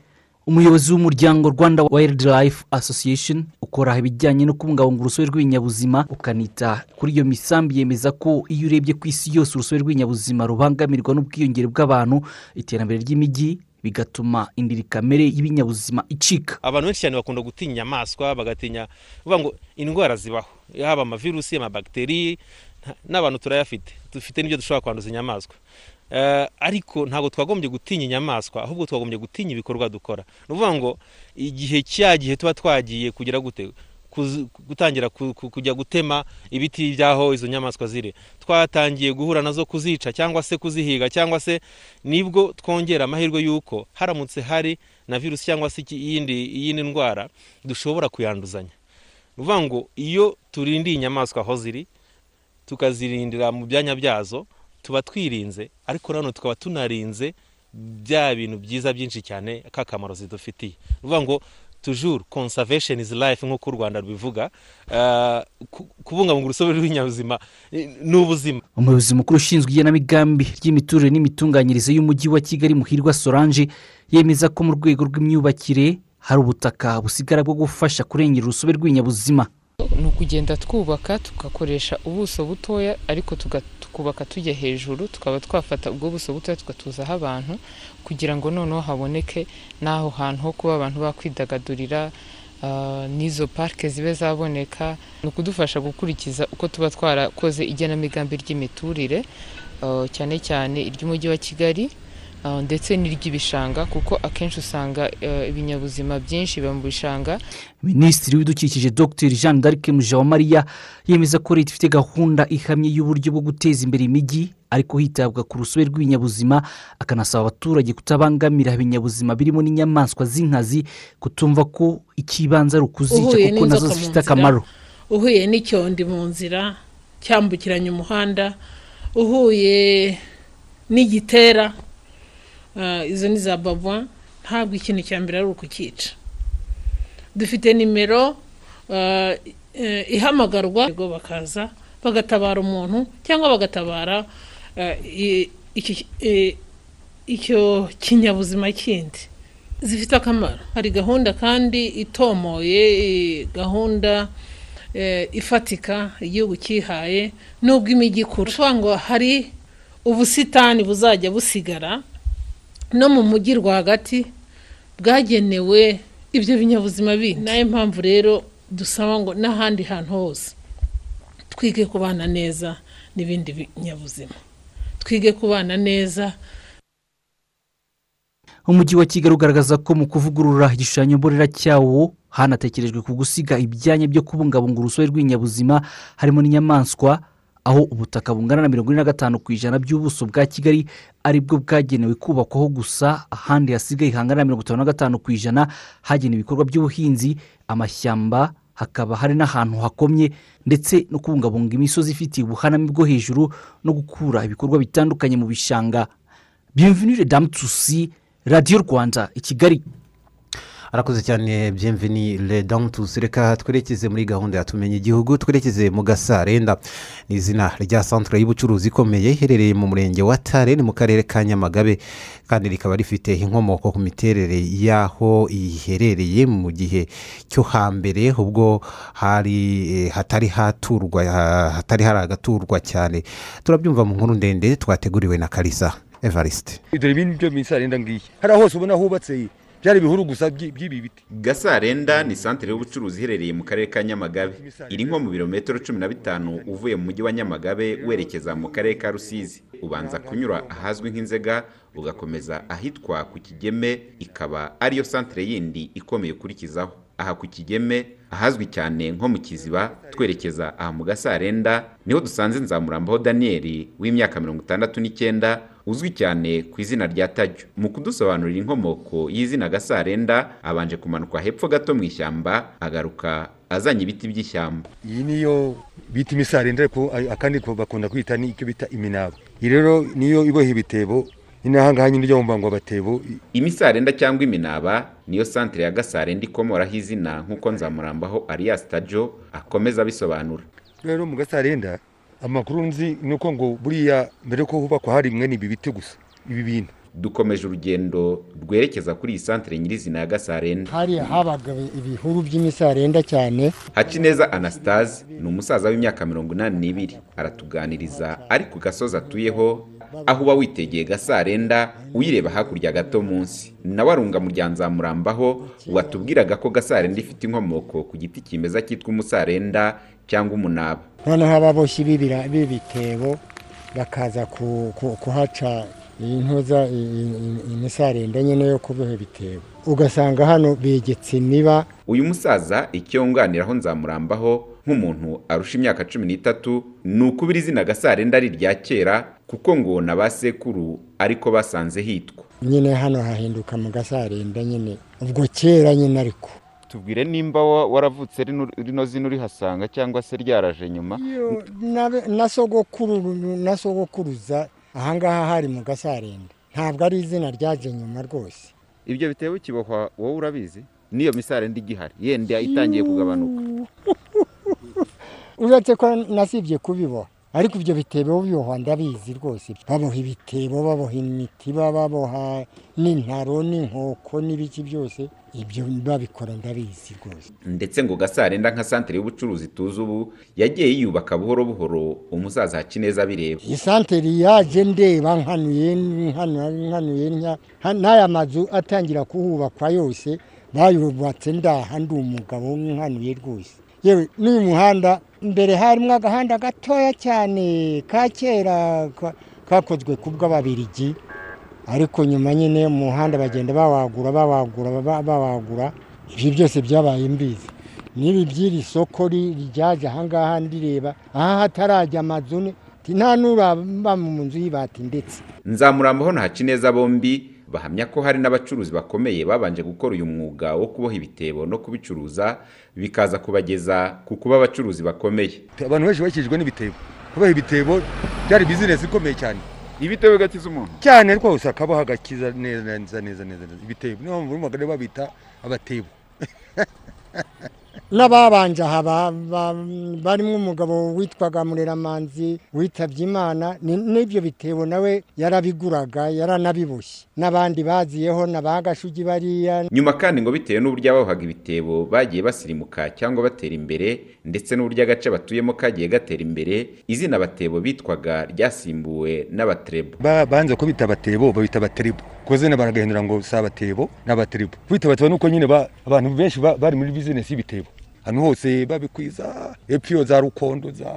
[SPEAKER 8] umuyobozi w'umuryango rwanda wildlife association ukora ibijyanye no kubungabunga urusobe rw'ibinyabuzima ukanita kuri iyo misambi yemeza ko iyo urebye ku isi yose urusobe rw'ibinyabuzima rubangamirwa n'ubwiyongere bw'abantu iterambere ry'imijyi bigatuma indiri kamere y'ibinyabuzima icika.
[SPEAKER 11] Abantu benshi cyane bakunda gutinya inyamaswa bagatinya kuvuga ngo indwara zibaho yaba amavirusi amabagiteri n'abantu turayafite. Dufite n'ibyo dushobora kwanduza inyamaswa. Ariko ntabwo twagombye gutinya inyamaswa ahubwo twagombye gutinya ibikorwa dukora. Ni ukuvuga ngo igihe cya gihe tuba twagiye kugira gute? Gutangira ku- ku- kujya gutema ibiti by'aho izo nyamaswa ziri twatangiye guhura na zo kuzica cyangwa se kuzihiga cyangwa se ni bwo twongera amahirwe y'uko haramutse hari na virusi cyangwa se iyindi ndwara dushobora kuyanduzanya. Ni ukuvuga ngo iyo turindiye inyamaswa aho ziri tukazirindira mu byanya byazo tuba twirinze ariko nanone tukaba tunarinze bya bintu byiza byinshi cyane k'akamaro zidufitiye. Ni ukuvuga ngo tujuru conservation is life nk'uko u rwanda rubivuga eh, ku- kubungabunga urusobe rw'ibinyabuzima eh, ni ubuzima.
[SPEAKER 8] Umuyobozi mukuru ushinzwe igenamigambi ry'imiturire n'imitunganyirize y'umujyi wa kigali muhirwa solange yemeza ko mu rwego rw'imyubakire hari ubutaka busigara bwo gufasha kurengera urusobe rw'ibinyabuzima.
[SPEAKER 12] Ni ukugenda twubaka tugakoresha ubuso butoya ariko tukubaka tujya hejuru tukaba twafata ubwo buso butoya tugatuzaho abantu kugira ngo noneho haboneke n'aho hantu ho kuba abantu bakwidagadurira ah, n'izo parike zibe zaboneka. Ni ukudufasha gukurikiza uko tuba twarakoze igenamigambi ry'imiturire ah, cyane cyane iry'umujyi wa kigali ndetse n'iry'ibishanga kuko akenshi usanga ah, ibinyabuzima byinshi biba mu bishanga.
[SPEAKER 8] Minisitiri w'ibidukikije dr. Jean d'arc mujawamariya yemeza ko leta ifite gahunda ihamye y'uburyo bwo guteza imbere imijyi ariko hitabwa ku rusobe rw'ibinyabuzima akanasaba abaturage kutabangamira ibinyabuzima birimo n'inyamaswa z'inkazi kutumva ko icy'ibanze ari ukuzica kuko
[SPEAKER 13] na zo
[SPEAKER 8] zifite
[SPEAKER 13] nzira.
[SPEAKER 8] akamaro.
[SPEAKER 13] Uhuye n'icyondi mu nzira cyambukiranya umuhanda. Uhuye n'igitera ah, izo ni za babwa ntabwo ikintu cya mbere ari ukucyica dufite nimero ah, eh, ihamagarwa. Bakaza bagatabara umuntu cyangwa bagatabara eh, icyo kinyabuzima kindi. Zifite akamaro. Hari gahunda kandi itomoye eh, gahunda eh, ifatika igihugu cyihaye nubwo imijyi ikura ngo hari ubusitani buzajya busigara no mu mujyi rwagati bwagenewe ibyo binyabuzima bindi. Nayo mpamvu rero dusaba ngo n'ahandi hantu hose. Twige kubana neza n'ibindi binyabuzima. Twige kubana neza.
[SPEAKER 8] Umujyi wa kigali ugaragaza ko mu kuvugurura igishushanyo mbonera cyawo hanatekerejwe ku gusiga ibyanya byo kubungabunga urusobe rw'ibinyabuzima harimo n'inyamaswa aho ubutaka bungana na mirongo ine na gatanu ku ijana by'ubuso bwa kigali ari bwo bwagenewe kubakwaho gusa ahandi hasigaye hangana na mirongo itanu na gatanu ku ijana hagenewe ibikorwa by'ubuhinzi amashyamba hakaba hari n'ahantu hakomye ndetse no kubungabunga imisozi ifitiye ubuhaname bwo hejuru no gukura ibikorwa bitandukanye mu bishanga. Bienvenue damu tusi radiyo rwanda i kigali.
[SPEAKER 2] Arakoze cyane byemveni redamutusi reka twerekeze muri gahunda ya tumenya igihugu twerekeze mu gasarenda. Ni izina rya santire y'ubucuruzi ikomeye iherereye mu murenge wa tare ni mu karere ka nyamagabe kandi rikaba rifite inkomoko ku miterere y'aho iherereye mu gihe cyo hambere ubwo hari eh, hatari haturwa ha- hatari hari agaturwa cyane. Turabyumva mu nkuru ndende twateguriwe na karisa evariste.
[SPEAKER 14] Ibi ni byo misarenda ngiyi. Hariya hose ubona hubatse byari ibihuru gusa by- by'ibi biti.
[SPEAKER 15] Gasarenda ni santere y'ubucuruzi iherereye mu karere ka nyamagabe. Iri nko mu birometero cumi na bitanu uvuye mu mujyi wa nyamagabe werekeza mu karere ka rusizi. Ubanza kunyura ahazwi nk'inzega ugakomeza ahitwa ku kigeme ikaba ariyo santere yindi ikomeye ukurikizaho aha ku kigeme ahazwi cyane nko mu kiziba twerekeza aha mu gasarenda ni ho dusanze nzamurambaho daniyeli w'imyaka mirongo itandatu n'icyenda uzwi cyane ku izina rya tajyo mu kudusobanurira inkomoko y'izina gasarenda abanje kumanuka hepfo gato mu ishyamba agaruka azanye ibiti by'ishyamba.
[SPEAKER 14] Iyi niyo bita imisarenda ariko akandi bakunda kwita ni icyo bita iminaba. Iyi rero niyo iboha ibitebo nyine aha ngaha nyine ujya wumva ngo abatebo.
[SPEAKER 15] Imisarenda cyangwa iminaba niyo santere ya gasarenda ikomoraho izina nk'uko nzamurambaho alias tajo akomeza abisobanura.
[SPEAKER 14] Rero mu gasarenda amakuru nzi ni uko ngo buriya mbere ko hubakwa hari mwene ibi biti gusa ibi bintu.
[SPEAKER 15] Dukomeje urugendo rwerekeza kuri iyi santere nyirizina ya gasarenda.
[SPEAKER 16] Hariya habaga ibihuru by'imisarenda cyane.
[SPEAKER 15] Hacineza anastase ni umusaza w'imyaka mirongo inani n'ibiri. Aratuganiriza ari ku gasozi atuyeho aho uba witegeye gasarenda uyireba hakurya gato munsi. Nawe arunga mu rya nzamurambaho watubwiraga ko gasarenda ifite inkomoko ku giti kimeza cyitwa umusarenda cyangwa umunaba.
[SPEAKER 16] Noneho ababoshyi b'ibira- b'ibitebo bakaza ku- ku- kuhaca intuza imisarenda nyine yo kuboha ibitebo. Ugasanga hano begetse imiba
[SPEAKER 15] uyu musaza icyo yunganiraho nzamurambaho nk'umuntu arusha imyaka cumi n'itatu ni ukubira izina gasarenda ari irya kera kuko ngo na ba sekuru ariko basanze hitwa.
[SPEAKER 16] Nyine hano hahinduka mu gasarenda nyine ubwo kera nyine ariko.
[SPEAKER 15] Tubwire nimba wa- waravutse rino zina urihasanga cyangwa se ryaraje nyuma?
[SPEAKER 16] Na- sogokuru na sogokuruza ahangaha hari mu gasarenda ntabwo ari izina ryaje nyuma rwose.
[SPEAKER 15] Ibyo bitebo kibohwa wowe urabizi? N'iyo misarenda igihari yenda itangiye kugabanuka. *laughs*
[SPEAKER 16] uretse ko nasibye kubiboha ariko ibyo bitebo bibohwa ndabizi rwose. Baboha ibitebo baboha imitiba baboha n'intaro n'inkoko n'ibiki byose. Ibyo babikora ndabizi rwose.
[SPEAKER 15] Ndetse ngo gasarenda nka santere y'ubucuruzi tuzi ubu yagiye yiyubaka buhoro buhoro umusaza hakineza abireba.
[SPEAKER 16] Iyi santere yaje ndeba nkanuye nkanu- nkanuye n'aya mazu atangira kuhubakwa yose bayubatse ndaha ndi umugabo nkanuye rwose. Yewe n'uyu muhanda mbere harimo agahanda gatoya cyane ka kera ka- kakozwe ku bw'ababirigi ariko nyuma nyine umuhanda bagenda bawagura bawagura ba- bawagura ibyo byose byabaye mbizi. N'ibi by'iri soko ryaje ahangaha ndireba aha hatarajya amazu nta n'uraba mu nzu y'ibati ndetse
[SPEAKER 15] nzamurambaho na hakineza bombi bahamya ko hari n'abacuruzi bakomeye babanje gukora uyu mwuga wo kuboha ibitebo no kubicuruza bikaza kubageza ku kuba abacuruzi bakomeye.
[SPEAKER 14] Abantu benshi bakijwe n'ibitebo. Kubaha ibitebo byari bizinesi ikomeye cyane.
[SPEAKER 15] Ibitebo bigakiza umuntu?
[SPEAKER 14] Cyane rwose akabaho agakiza neza neza neza neza ibitebo niyo mpamvu urumva rero babita abatebo. *laughs*
[SPEAKER 16] n'ababanje aha ba- ba- barimo umugabo witwaga mureramanzi witabye imana ni- n'ibyo bitebo nawe yarabiguraga yaranabiboshye. N'abandi baziyeho na ba gashugi bariya.
[SPEAKER 15] Nyuma kandi ngo bitewe n'uburyo ababohaga ibitebo bagiye basirimuka cyangwa batera imbere ndetse n'uburyo agace batuyemo kagiye gatera imbere izina abatebo bitwaga ryasimbuwe n'abatrebo.
[SPEAKER 14] Ba- banze kubita abatebo babita abateribo kuko zina baragahindura ngo si abatebo ni abateribo kubita abatebo nuko nyine ba- abantu benshi ba- bari muri bizinesi y'ibitebo. Ahantu hose babikwiza epfo za rukondo za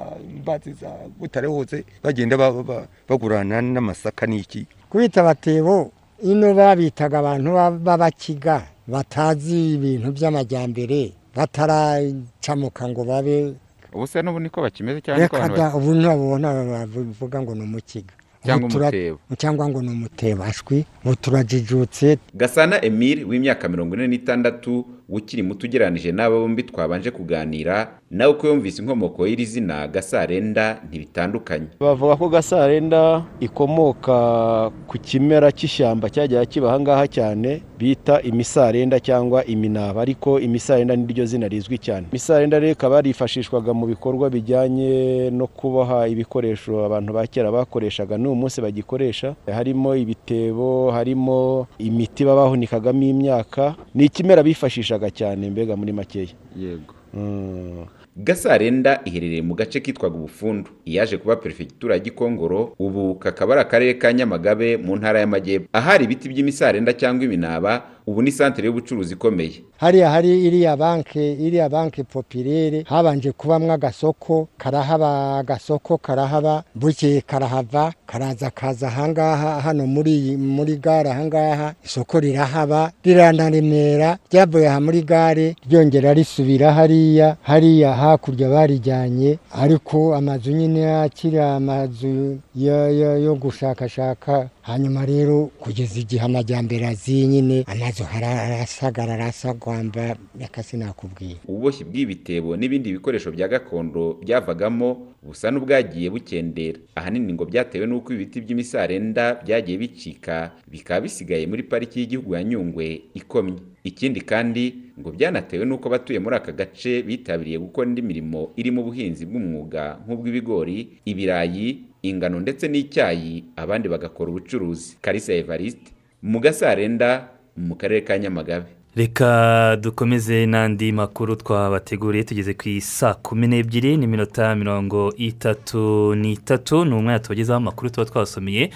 [SPEAKER 14] mbazi za butare hose bagenda ba- ba- bagurana n'amasaka n'iki?
[SPEAKER 16] Kubita abatebo ino babitaga abantu ba- b'abakiga batazi ibintu by'amajyambere bataracamuka ngo babe
[SPEAKER 15] ubu se n'ubu niko bakimeze cyane ko abantu
[SPEAKER 16] ubu ntabona bavuga ngo ni umukiga.
[SPEAKER 15] Cyangwa
[SPEAKER 16] ngo ni umutebo ashwi ubu turajijutse.
[SPEAKER 15] Gasana emile w'imyaka mirongo ine n'itandatu ukiri muto ugereranije n'aba bombi twabanje kuganira nawe uko yumvise inkomoko y'iri zina gasarenda ntibitandukanye.
[SPEAKER 17] Bavuga ko gasarenda ikomoka ku kimera cy'ishyamba cyajyaga kiba ahangaha cyane bita imisarenda cyangwa iminaba. Ariko imisarenda ni ryo zina rizwi cyane. Imisarenda rero ikaba yarifashishwaga mu bikorwa bijyanye no kuboha ibikoresho abantu ba kera bakoreshaga. N'uyu munsi bagikoresha harimo ibitebo harimo imiti baba bahunikagamo imyaka ni ikimera bifashishaga cyane mbega muri makeya.
[SPEAKER 15] Yego.
[SPEAKER 17] Mm.
[SPEAKER 15] gasarenda iherereye mu gace kitwaga ubufundu. Iyaje kuba perefegitura ya gikongoro ubu kakaba ari akarere ka nyamagabe mu ntara y'amajyepfo. Ahari ibiti by'imisarenda cyangwa iminaba ubu ni santere y'ubucuruzi ikomeye.
[SPEAKER 16] Hariya hari iriya banke iriya banke popirere habanje kubamwo agasoko karahaba agasoko karahaba bukeye karahava karaza kaza ahangaha hano muri muri gare ahangaha isoko rirahaba riranaremera ryavuye aha muri gare ryongera risubira hariya hariya hakurya barijyanye ariko amazu nyine akiri amazu yo- gushakashaka hanyuma rero kugeza igihe amajyambere aziye nyine amazu hara- arasagara arasagwamba reka sinakubwira
[SPEAKER 15] ububoshyi bw'ibitebo n'ibindi bikoresho bya gakondo byavagamo busa n'ubwagiye bukendera. Ahanini ngo byatewe n'uko ibiti by'imisarenda byagiye bicika bikaba bisigaye muri pariki y'igihugu ya nyungwe ikomye. Ikindi kandi ngo byanatewe n'uko abatuye muri aka gace bitabiriye gukora indi mirimo irimo ubuhinzi bw'umwuga nk'ubw'ibigori ibirayi ingano ndetse n'icyayi abandi bagakora ubucuruzi. Karisa evariste mu gasarenda mu karere ka nyamagabe.
[SPEAKER 1] Reka dukomeze n'andi makuru twabateguriye tugeze ku isaa kumi n'ebyiri n'iminota mirongo itatu n'itatu ni umwanya tubagezaho amakuru tuba twasomeye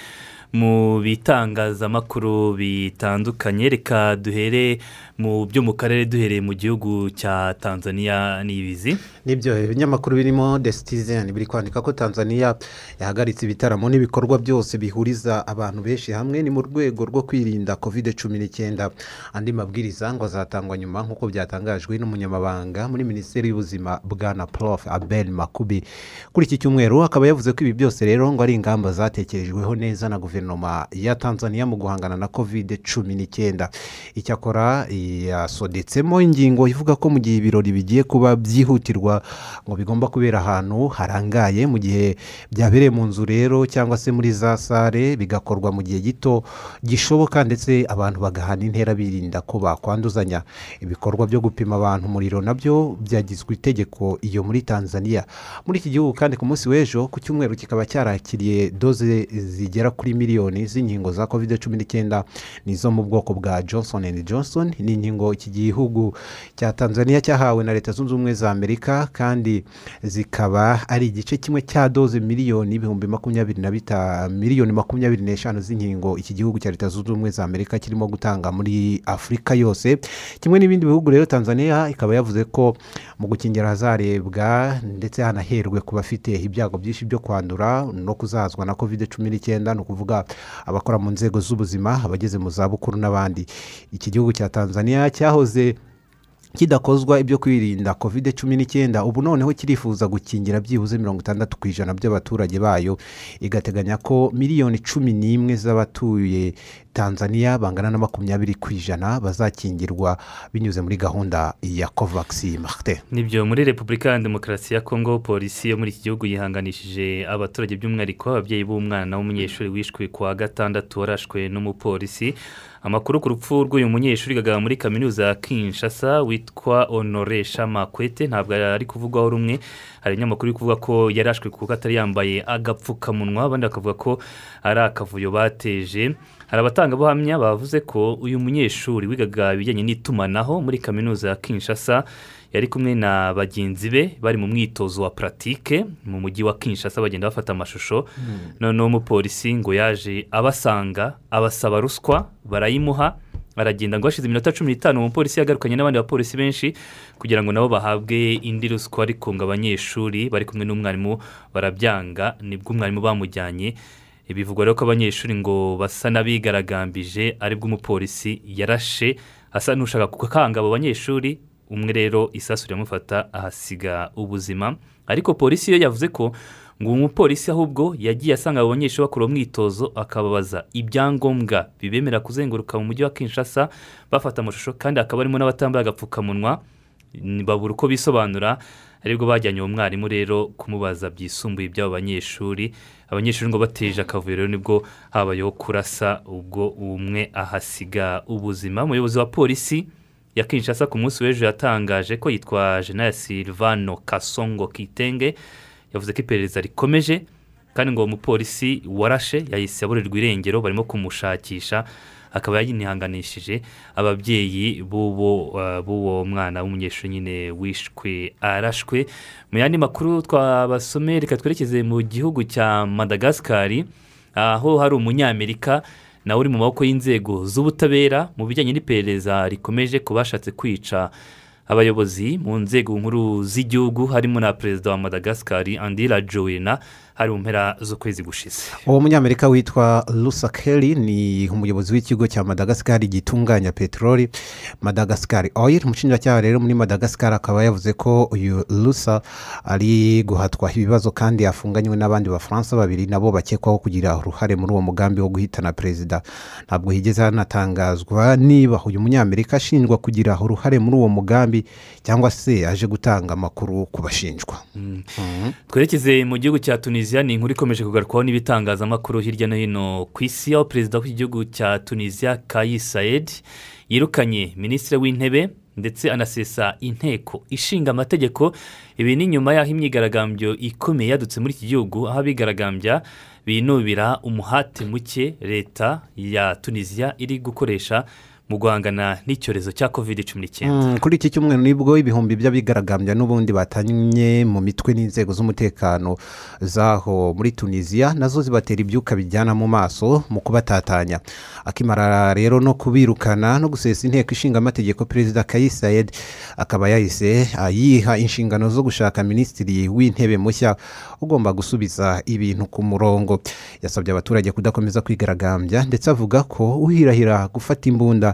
[SPEAKER 1] mu bitangazamakuru bitandukanye. Reka duhere mu byo mu karere duhereye mu gihugu cya tanzania n'ibizi.
[SPEAKER 2] Nibyo ibinyamakuru birimo the citizen biri kwandika ko tanzania yahagaritse ibitaramo n'ibikorwa byose bihuriza abantu benshi hamwe ni mu rwego rwo kwirinda covid cumi n'icyenda. Andi mabwiriza ngo azatangwa nyuma nk'uko byatangajwe n'umunyamabanga muri minisiteri y'ubuzima bwana prof. Abel makubi. Kuri iki cyumweru akaba yavuze ko ibi byose rero ngo ari ingamba zatekerejweho neza na guverinoma ya tanzania mu guhangana na covid cumi n'icyenda. Icyakora yasodetsemo ingingo ivuga ko mu gihe ibirori bigiye kuba byihutirwa ngo bigomba kubera ahantu harangaye mu gihe byabereye mu nzu rero cyangwa se muri za sare bigakorwa mu gihe gito gishoboka ndetse abantu bagahana intera birinda ko bakwanduzanya. Ibikorwa byo gupima abantu umuriro na byo byagizwe itegeko iyo muri tanzania. Muri iki gihugu kandi ku munsi w'ejo ku cyumweru kikaba cyarakiriye doze zigera kuri miliyoni z'inkingo za covid cumi n'icyenda nizo mu bwoko bwa johnson and johnson ni inkingo iki gihugu cya tanzania cyahawe na leta zunze ubumwe za amerika kandi zikaba ari igice kimwe cya doze miliyoni ibihumbi makumyabiri na bitanu miliyoni makumyabiri n'eshanu z'inkingo iki gihugu cya leta zunze ubumwe za amerika kirimo gutanga muri afurika yose. Kimwe n'ibindi bihugu rero tanzania ikaba yavuze ko mu gukingira hazarebwa ndetse hanaherwe ku bafite ibyago byinshi byo kwandura no kuzahazwa na covid cumi n'icyenda ni ukuvuga abakora mu nzego z'ubuzima abageze mu zabukuru n'abandi. Iki gihugu cya tanzania cyahoze kidakozwa ibyo kwirinda covid cumi n'icyenda. Ubu noneho kirifuza gukingira byibuze mirongo itandatu ku ijana by'abaturage bayo. Igateganya ko miliyoni cumi n'imwe z'abatuye tanzania bangana na makumyabiri ku ijana bazakingirwa binyuze muri gahunda ya covax. Marite
[SPEAKER 1] ni byo muri repubulika ya demokarasi ya kongo polisi yo muri iki gihugu yihanganishije abaturage by'umwihariko ababyeyi b'umwana w'umunyeshuri wishwe ku wa gatandatu warashwe n'umupolisi. Amakuru ku rupfu rw'uyu munyeshuri wigaga muri kaminuza ya kinshasa witwa honore shamakwete ntabwo ari kuvugwaho rumwe. Hari ibinyamakuru biri kuvuga ko yarashwe kuko atari yambaye agapfukamunwa abandi bakavuga ko ari akavuyo bateje. Hari abatangabuhamya bavuze ko uyu munyeshuri wigaga ibijyanye n'itumanaho muri kaminuza ya kinshasa yari kumwe na bagenzi be bari mu mwitozo wa puratike mu mujyi wa kinshasa bagenda bafata amashusho. Noneho umupolisi ngo yaje abasanga abasaba ruswa barayimuha aragenda ngo hashize iminota cumi n'itanu umupolisi yagarukanye n'abandi bapolisi benshi kugira ngo nabo bahabwe indi ruswa ariko ngo abanyeshuri bari kumwe n'umwarimu barabyanga ni bwo umwarimu bamujyanye. Bivugwa rero ko abanyeshuri ngo basa n'abigaragambije ari bwo umupolisi yarashe asa n'ushaka gukanga abo banyeshuri umwe rero isasu riramufata ahasiga ubuzima. Ariko polisi yo yavuze ko ngo umupolisi ahubwo yagiye asanga abo banyeshuri bakora umwitozo akababaza ibyangombwa bibemera kuzenguruka mu mujyi wa kinshasa bafata amashusho kandi hakaba harimo n'abatambaye agapfukamunwa babura uko bisobanura ari bwo bajyanye uwo mwarimu rero kumubaza byisumbuye iby'abo banyeshuri. Abanyeshuri ngo bateje akavuyo rero ni bwo habayeho kurasa ubwo umwe ahasiga ubuzima. Umuyobozi wa polisi ya kinshasa ku munsi w'ejo yatangaje ko yitwa jenali silvano kasongo kitenge yavuze ko iperereza rikomeje kandi ngo uwo mupolisi warashe yahise aburirwa irengero barimo kumushakisha akaba yinihanganishije ababyeyi b'uwo mwana w'umunyeshuri nyine wishwe arashwe. Mu yandi makuru twabasomeye reka twerekeze mu gihugu cya madagascari aho hari umunyamerika nawe uri mu maboko y'inzego z'ubutabera mu bijyanye n'iperereza rikomeje ku bashatse kwica abayobozi mu nzego nkuru z'igihugu harimo na perezida wa madagascar andira joena hari mu mpera z'ukwezi gushize.
[SPEAKER 2] Uwo munyamerika witwa rusa kelly ni umuyobozi w'ikigo cya madagascar gitunganya peteroli madagascar oil. Umushinjacyaha rero muri madagascar akaba yavuze ko uyu rusa ari guhatwa ibibazo kandi afunganywe n'abandi bafaransa babiri nabo bakekwaho kugira uruhare muri uwo mugambi wo guhitana perezida. Ntabwo higeze hanatangazwa niba uyu munyamerika ashinjwa kugira uruhare muri uwo mugambi cyangwa se aje gutanga amakuru ku bashinjwa.
[SPEAKER 1] Twerekeze mu gihugu cya tunisiya ni inkuru ikomeje kugarukwaho n'ibitangazamakuru hirya no hino ku isi aho perezida w'igihugu cya tunisiya kayi sayedi yirukanye minisitiri w'intebe ndetse anasesa inteko ishinga amategeko. Ibi ni nyuma y'aho imyigaragambyo ikomeye yadutse muri iki gihugu aho abigaragambya binubira umuhate muke leta ya tunisiya iri gukoresha mu guhangana n'icyorezo cya kovide cumi n'icyenda.
[SPEAKER 2] Mm, kuri iki cyumweru ni bwo ibihumbi by'abigaragambya n'ubundi batanye mu mitwe n'inzego z'umutekano zaho muri tunisiya na zo zibatera ibyuka bijyana mu maso mu kubatatanya. Akimara rero no kubirukana no gusesa inteko ishinga amategeko perezida kayisayedi akaba yahise ah, yiha inshingano zo gushaka minisitiri w'intebe mushya ugomba gusubiza ibintu ku murongo. Yasabye abaturage kudakomeza kwigaragambya ndetse avuga ko uhirahira gufata imbunda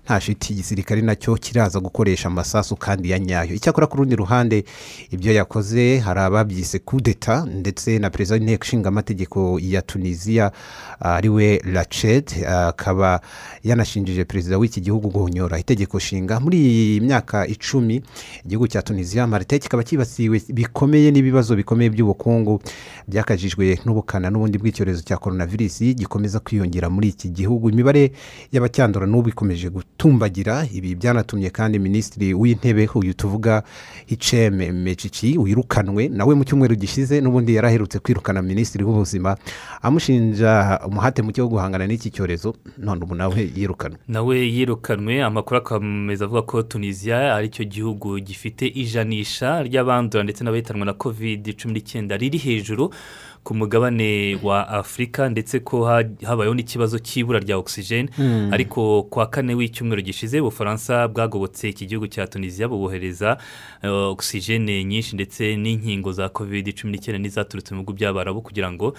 [SPEAKER 2] nta shiti igisirikare na cyo kiraza gukoresha amasasu kandi ya nyayo. Icyakora ku rundi ruhande ibyo yakoze hari ababyise kudeta ndetse na perezida w'inteko ishinga amategeko ya tunisiya ari we rached akaba yanashinjije perezida w'iki gihugu guhonyora itegeko nshinga. Muri iyi myaka icumi igihugu cya tunisiya marite kikaba cyibasiwe bikomeye n'ibibazo bikomeye by'ubukungu byakajijwe n'ubukana n'ubundi bw'icyorezo cya coronavirus gikomeza kwiyongera muri iki gihugu. Imibare y'abacyandura n'ubu ikomeje gutumbagira. Ibi byanatumye kandi minisitiri w'intebe uyu tuvuga hiceme mecici wirukanwe nawe mu cyumweru gishize n'ubundi yari aherutse kwirukana minisitiri w'ubuzima amushinja umuhate muke wo guhangana n'iki cyorezo none ubu nawe yirukanwe.
[SPEAKER 1] Nawe yirukanwe amakuru akomeza avuga ko tunisiya ari cyo gihugu gifite ijanisha ry'abandura ndetse n'abahitanwa na kovide cumi n'icyenda riri hejuru ku mugabane wa afurika ndetse ko ha- habayeho n'ikibazo cy'ibura rya ogisijeni
[SPEAKER 2] Mm.
[SPEAKER 1] ariko ku wa kane w'icyumweru gishize ubufaransa bwagobotse iki gihugu cya tunisiya bubohereza eh, ogisijeni nyinshi ndetse n'inkingo za kovide cumi n'icyenda n'izaturutse mu bihugu by'abarabu kugira ngo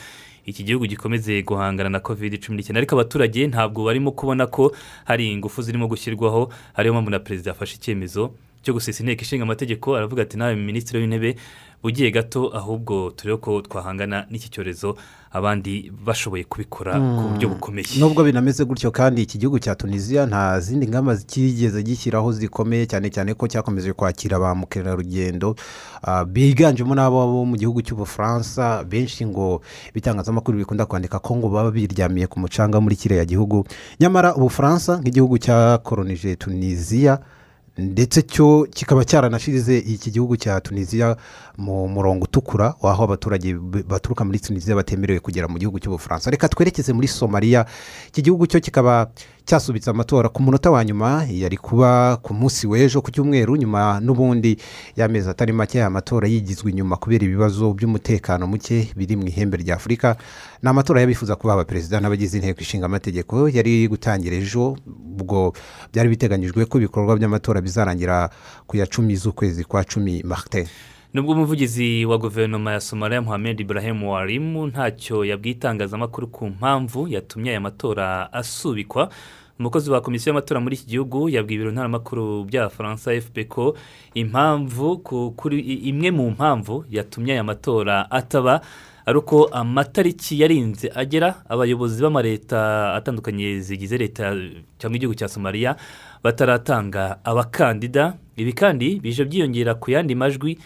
[SPEAKER 1] iki gihugu gikomeze guhangana na kovide cumi n'icyenda ariko abaturage ntabwo barimo kubona ko hari ingufu zirimo gushyirwaho ariyo mpamvu na perezida yafashe icyemezo cyo gusesa inteko ishinga amategeko aravuga ati nawe minisitiri w'intebe ugiye gato ahubwo turebe ko twahangana n'iki cyorezo abandi bashoboye kubikora ku buryo bukomeye.
[SPEAKER 2] Nubwo binameze gutyo kandi iki gihugu cya tunisiya nta zindi ngamba kigeze gishyiraho zikomeye cyane cyane ko cyakomeje kwakira ba mukerarugendo ah, biganjemo n'abo bo mu gihugu cy'ubufaransa benshi ngo ibitangazamakuru bikunda kwandika ko ngo baba biryamiye ku mucanga muri kiriya gihugu. Nyamara ubufaransa nk'igihugu cyakoronije tunisiya ndetse cyo kikaba cyaranashyize iki gihugu cya tunisiya mu murongo utukura w'aho abaturage baturuka muri tunisiya batemerewe kugera mu gihugu cy'ubufaransa. Reka twerekeze muri somaliya iki gihugu cyo kikaba cyasubitse amatora ku munota wa nyuma yari kuba ku munsi w'ejo ku cyumweru nyuma n'ubundi y'amezi atari make aya matora yigizwe inyuma kubera ibibazo by'umutekano muke biri mu ihembe rya afurika. Ni amatora y'abifuza kuba abaperezida n'abagize inteko ishinga amategeko yari gutangira ejo ubwo byari biteganyijwe ko ibikorwa by'amatora bizarangira ku ya cumi z'ukwezi kwa cumi marite
[SPEAKER 1] nubwo umuvugizi wa guverinoma ya somaliya muhammed ibrahim warimu ntacyo yabwiye itangazamakuru ku mpamvu yatumye aya matora asubikwa umukozi wa komisiyo y'amatora muri iki gihugu yabwiye ibiro ntaramakuru by'abafaransa fp ko impamvu ku- kuri imwe mu mpamvu yatumye aya matora ataba ari uko amatariki yarinze agera abayobozi b'amaleta atandukanye zigize leta cyangwa igihugu cya somaliya bataratanga abakandida. Ibi kandi bije byiyongera ku yandi majwi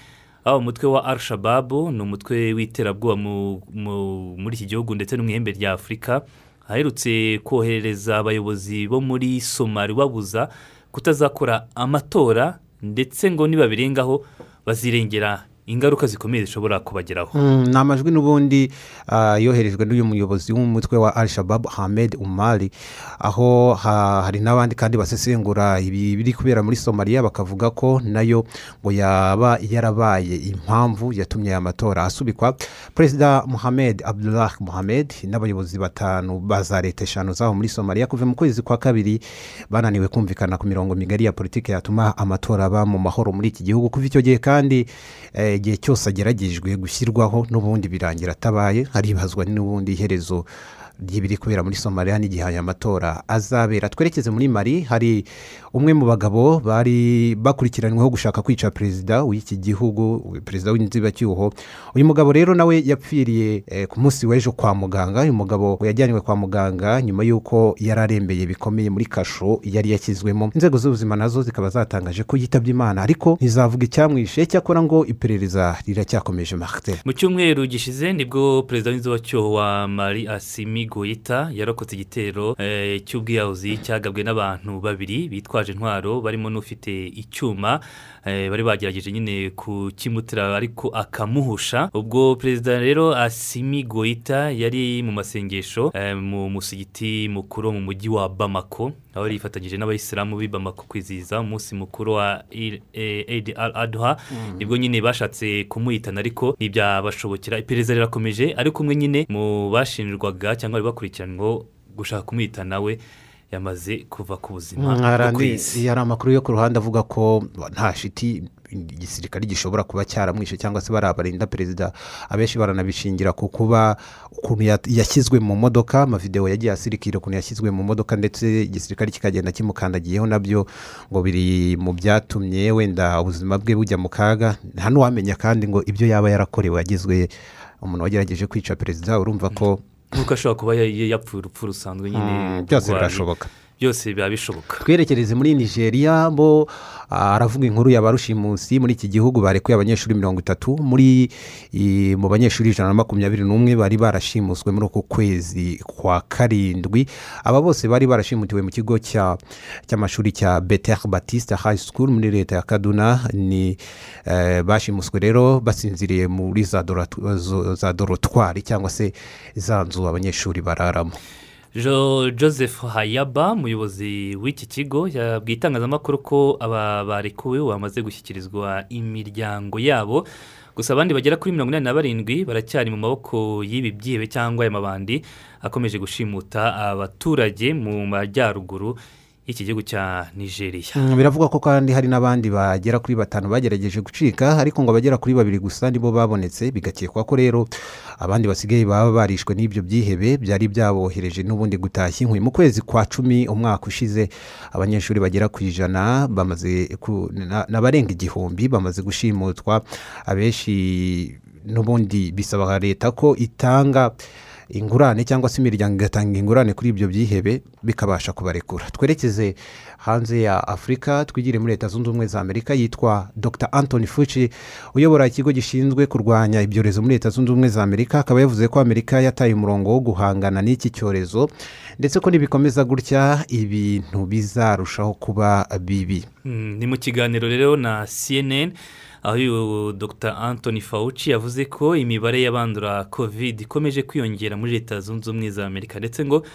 [SPEAKER 1] aho umutwe wa al-shababu ni umutwe w'iterabwoba mu- mu- muri iki gihugu ndetse no mu ihembe rya afurika aherutse kohereza abayobozi bo muri somali babuza kutazakora amatora ndetse ngo nibabirengaho bazirengera ingaruka zikomeye zishobora kubageraho.
[SPEAKER 2] Mm, ni amajwi n'ubundi ah, yoherejwe n'uyu muyobozi w'umutwe wa al shabab hamed umari aho ha- hari n'abandi kandi basesengura ibi biri kubera muri somaliya bakavuga ko na yo ngo yaba yarabaye impamvu yatumye aya matora asubikwa. Perezida muhamed abdullah muhamed n'abayobozi batanu ba za leta eshanu zaho muri somaliya kuva mu kwezi kwa kabiri bananiwe kumvikana ku mirongo migari ya politiki yatuma amatora aba mu mahoro muri iki gihugu. Kuva icyo gihe kandi eh, igihe cyose ageragejwe gushyirwaho n'ubundi birangira atabaye haribazwa n'ubundi iherezo ry'ibiri kubera muri somaliya n'igihe aya matora azabera. Twerekeze muri mari hari umwe mu bagabo bari bakurikiranyweho gushaka kwica perezida w'iki gihugu perezida w'inzibacyuho uyu mugabo rero nawe yapfiriye eh, ku munsi w'ejo kwa muganga. Uyu mugabo yajyanywe kwa muganga nyuma y'uko yari arembeye bikomeye muri kasho yari yashyizwemo. Inzego z'ubuzima na zo zikaba zatangaje ko yitabye imana ariko ntizavuga icyamwishe. Cyakora ngo iperereza riracyakomeje marite
[SPEAKER 1] mu cyumweru gishize ni bwo perezida w'inzibacyuho wa mari asimi goyita yarokotse igitero eh, cy'ubwiyahuzi cyagabwe n'abantu babiri bitwaje intwaro barimo n'ufite icyuma eh, bari bagerageje nyine kukimutira ariko akamuhusha. Ubwo perezida rero asimi goyita yari mu masengesho eh, mu musigiti mukuru mu mujyi wa bamako aho yari yifatanyije n'abayisilamu b'i bamako kwizihiza umunsi mukuru wa eid al adha
[SPEAKER 2] Mm.
[SPEAKER 1] ni bwo nyine bashatse kumuhitana ariko ntibyabashobokera. Iperereza rirakomeje ariko umwe nyine mu bashinjwaga cyangwa bari bakurikiranyweho gushaka kumuhitana we yamaze kuva ku buzima bwo ku isi
[SPEAKER 2] hari amakuru yo ku ruhande avuga ko nta shiti igisirikare gishobora kuba cyaramwishe cyangwa se bari abarinda perezida abenshi baranabishingira ku kuba ukuntu ya- yashyizwe mu modoka amavidewo yagiye asirikira ukuntu yashyizwe mu modoka ndetse igisirikare kikagenda kimukandagiyeho na byo ngo biri mu byatumye wenda ubuzima bwe bujya mu kaga. Nta n'uwamenya kandi ngo ibyo yaba yarakorewe yagizwe umuntu wagerageje kwica perezida urumva ko
[SPEAKER 1] nk'uko ashobora kuba ya- yapfuye urupfu rusanzwe nyine
[SPEAKER 2] byose birashoboka.
[SPEAKER 1] Byose biba bishoboka.
[SPEAKER 2] Twerekereze muri nigeria bo ah, aravuga inkuru ya ba rushimusi muri iki gihugu barekuye abanyeshuri mirongo itatu muri mu banyeshuri ijana na makumyabiri n'umwe bari barashimuswe muri uku kwezi kwa karindwi. Aba bose bari barashimutiwe mu kigo cya- cy'amashuri cya beter batiste high school muri leta ya kaduna. Ni eh, bashimuswe rero basinziriye muri za dorotwari cyangwa se za nzu abanyeshuri bararamo.
[SPEAKER 1] Joseph hayaba umuyobozi w'iki kigo yabwiye itangazamakuru ko aba barekuwe bamaze gushyikirizwa imiryango yabo. Gusa abandi bagera kuri mirongo inani na barindwi baracyari mu maboko y'ibi byihebe cyangwa aya mabandi akomeje gushimuta abaturage mu majyaruguru y'iki gihugu cya nigeria.
[SPEAKER 2] Mm, biravugwa ko kandi hari n'abandi bagera kuri batanu bagerageje gucika ariko ngo abagera kuri babiri gusa nibo babonetse bigakekwa ko rero abandi basigaye baba barishwe n'ibyo byihebe byari byabohereje n'ubundi gutashya inkwi. Mu kwezi kwa cumi umwaka ushize abanyeshuri bagera ku ijana bamaze n'abarenga igihumbi bamaze gushimutwa abenshi n'ubundi bisaba leta ko itanga ingurane cyangwa se imiryango igatanga ingurane kuri ibyo byihebe bikabasha kubarekura. Twerekeze hanze ya afurika twigire muri leta zunze ubumwe za amerika yitwa dr. Anthony fuci uyobora ikigo gishinzwe kurwanya ibyorezo muri leta zunze ubumwe za amerika akaba yavuze ko amerika yataye umurongo wo guhangana n'iki cyorezo ndetse ko nibikomeza gutya ibintu bizarushaho kuba bibi.
[SPEAKER 1] Mm, ni mu kiganiro rero na cnn aho dr. Anthony fauci yavuze ko imibare y'abandura covid ikomeje kwiyongera muri leta zunze ubumwe za amerika ndetse ngo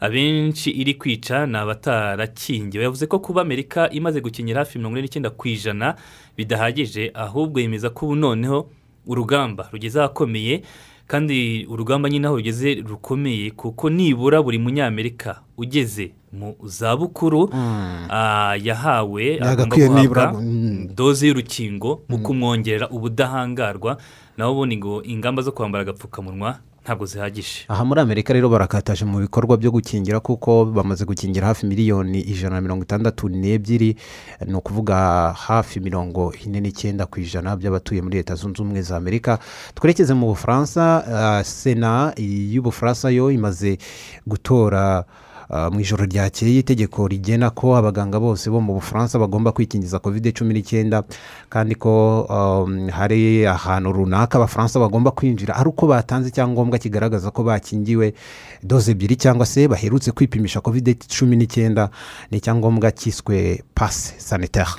[SPEAKER 1] abenshi iri kwica ni abatarakingiwe yavuze ko kuba amerika imaze gukinyira hafi mirongo ine n'icyenda ku ijana bidahagije ahubwo yemeza ko ubu noneho urugamba rugeze ahakomeye kandi urugamba nyine aho rugeze rukomeye kuko nibura buri munyamerika ugeze mu zabukuru ah, yahawe agomba guhabwa
[SPEAKER 2] mm.
[SPEAKER 1] doze y'urukingo mu kumwongerera ubudahangarwa. Naho ubundi ngo ingamba zo kwambara agapfukamunwa ntabwo zihagije.
[SPEAKER 2] Aha muri amerika rero barakataje mu bikorwa byo gukingira kuko bamaze gukingira hafi miliyoni ijana na mirongo itandatu n'ebyiri. Ni ukuvuga hafi mirongo ine n'icyenda ku ijana by'abatuye muri leta zunze ubumwe za amerika. Twerekeze mu bufaransa ah, sena y'ubufaransa yo imaze gutora mu ijoro ryakeye itegeko rigena ko abaganga bose bo mu bufaransa bagomba kwikingiza covid cumi n'icyenda kandi ko um, hari ahantu runaka abafaransa bagomba kwinjira ari uko batanze icyangombwa kigaragaza ko bakingiwe doze ebyiri cyangwa se baherutse kwipimisha covid cumi n'icyenda ni icyangombwa cyiswe pase sanitaire.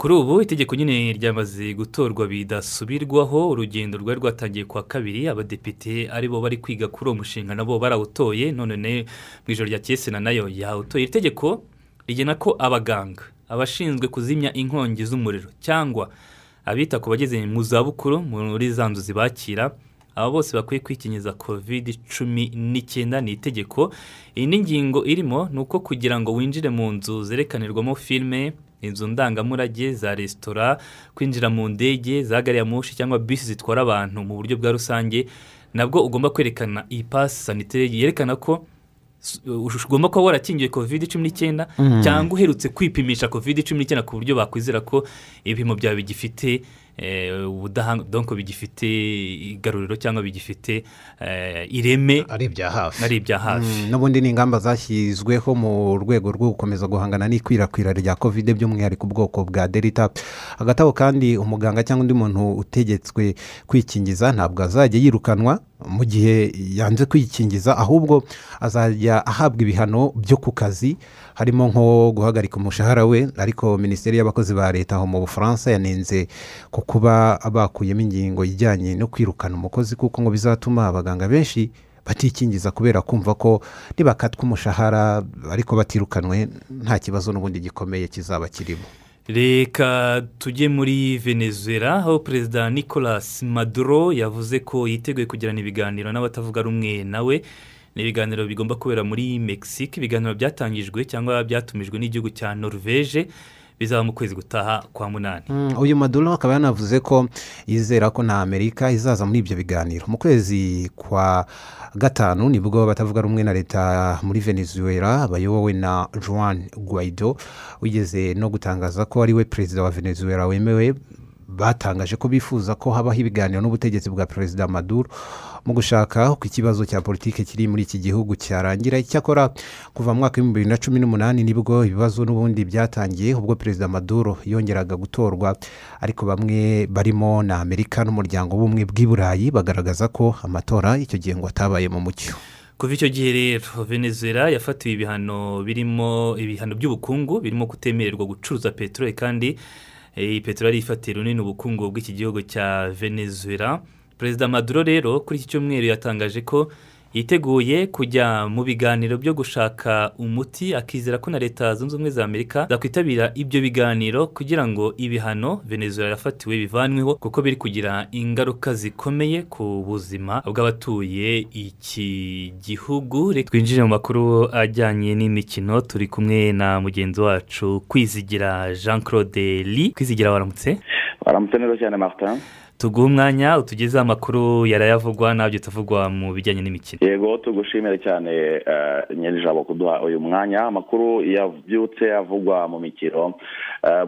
[SPEAKER 1] Kuri ubu itegeko nyine ryamaze gutorwa bidasubirwaho urugendo rwari rwatangiye kwa kabiri abadepite ari bo bari kwiga kuri uwo mushinga nabo barawutoye none mu ijoro rya kesena na yo yawutoye. Iri tegeko rigena ko abaganga abashinzwe kuzimya inkongi z'umuriro cyangwa abita ku bageze mu zabukuru muri za nzu zibakira aba bose bakwiye kwikingiza kovide cumi n'icyenda ni itegeko. Iyi ni ingingo irimo ni uko kugira ngo winjire mu nzu zerekanirwamo filime inzu ndangamurage za resitora kwinjira mu ndege za gari ya moshi cyangwa bisi zitwara abantu mu buryo bwa rusange nabwo ugomba kwerekana iyi pasi saniteri yerekana ko ugomba kuba warakingiwe kovide cumi n'icyenda cyangwa uherutse kwipimisha kovide cumi n'icyenda ku buryo bakwizera ko ibipimo byawe bigifite ubudahanga bigifite igaruriro cyangwa bigifite ireme
[SPEAKER 2] ari ibya hafi.
[SPEAKER 1] Ari ibya hafi.
[SPEAKER 2] N'ubundi ni ingamba zashyizweho mu rwego rwo gukomeza guhangana n'ikwirakwira rya kovide by'umwihariko ubwoko bwa delita hagati aho kandi umuganga cyangwa undi muntu utegetswe kwikingiza ntabwo azajya yirukanwa mu gihe yanze kwikingiza ahubwo azajya ahabwa ibihano byo ku kazi harimo nko guhagarika umushahara we ariko minisiteri y'abakozi ba leta aho mu bufaransa yanenze ku kuba bakuyemo ingingo ijyanye no kwirukana umukozi kuko ngo bizatuma abaganga benshi batikingiza kubera kumva ko nibakatwa umushahara ariko batirukanwe nta kibazo n'ubundi gikomeye kizaba kirimo.
[SPEAKER 1] Reka tujye muri venezuela aho perezida nicolas maduro yavuze ko yiteguye kugirana ibiganiro n'abatavuga rumwe nawe ni ibiganiro bigomba kubera muri mexique ibiganiro byatangijwe cyangwa byatumijwe n'igihugu cya norvege bizaba mu kwezi gutaha kwa munani.
[SPEAKER 2] Uyu maduro akaba yanavuze ko yizera ko na amerika izaza muri ibyo biganiro. Mu kwezi kwa gatanu ni bwo batavuga rumwe na leta muri venezuela bayobowe na juan guaido wigeze no gutangaza ko ari we perezida wa venezuela wemewe. Batangaje ko bifuza ko habaho ibiganiro n'ubutegetsi bwa perezida maduro mu gushaka uko ikibazo cya politiki kiri muri iki gihugu cyarangira. Icyakora kuva mu mwaka w'ibihumbi bibiri na cumi n'umunani ni bwo ibibazo n'ubundi byatangiye ubwo perezida maduro yongeraga gutorwa. Ariko bamwe barimo na amerika n'umuryango w'ubumwe bw'i burayi bagaragaza ko amatora icyo gihe ngo atabaye mu mucyo.
[SPEAKER 1] Kuva icyo gihe rero venezuela yafatiwe ibihano birimo ibihano by'ubukungu birimo kutemererwa gucuruza peteroli kandi iyi peteroli ifatiye runini ubukungu bw'iki gihugu cya venezuela. Perezida maduro rero kuri iki cyumweru yatangaje ko yiteguye kujya mu biganiro byo gushaka umuti akizera ko na leta zunze ubumwe za amerika zakwitabira ibyo biganiro kugira ngo ibihano venezuela yafatiwe bivanweho kuko biri kugira ingaruka zikomeye ku buzima bw'abatuye iki gihugu. Twinjire mu makuru ajyanye n'imikino turi kumwe na mugenzi wacu kwizigira jean claude lee. Kwizigira waramutse
[SPEAKER 18] waramutse neza cyane martin.
[SPEAKER 1] Tuguhe umwanya utugezeho amakuru yarayavugwa na byo tuvugwa mu bijyanye n'imikino.
[SPEAKER 18] Yego tugushimire cyane nyir'ijabo kuduha uyu mwanya. Amakuru yabyutse avugwa mu mikino.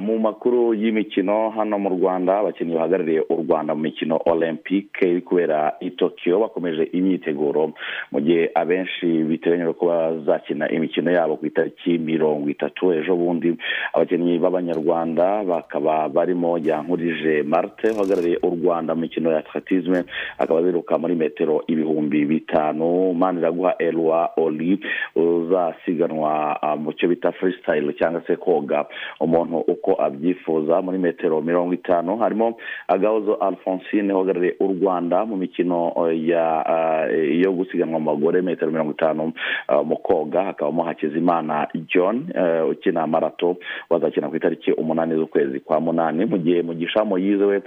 [SPEAKER 18] Mu makuru y'imikino hano mu rwanda abakinnyi bahagarariye u rwanda mu mikino olympique iri kubera i tokiyo bakomeje imyiteguro. Mu gihe abenshi biteganyijwe ko bazakina imikino yabo ku itariki mirongo itatu ejo bundi abakinnyi b'abanyarwanda bakaba barimo yankurije marite uhagarariye u rwanda mu mikino ya atletisme akaba ziruka muri metero ibihumbi bitanu. Maniraguha elwa oli uzasiganwa mu cyo bita freestyle cyangwa se koga. Umuntu uko abyifuza muri metero mirongo itanu. Harimo agahozo alphonsine uhagarariye u rwanda mu mikino yo gusiganwa mu bagore metero mirongo itanu mu koga. Hakabamo hakizimana john ukina marato wazakina ku itariki umunani z'ukwezi kwa munani. Mu gihe mugisha moyize we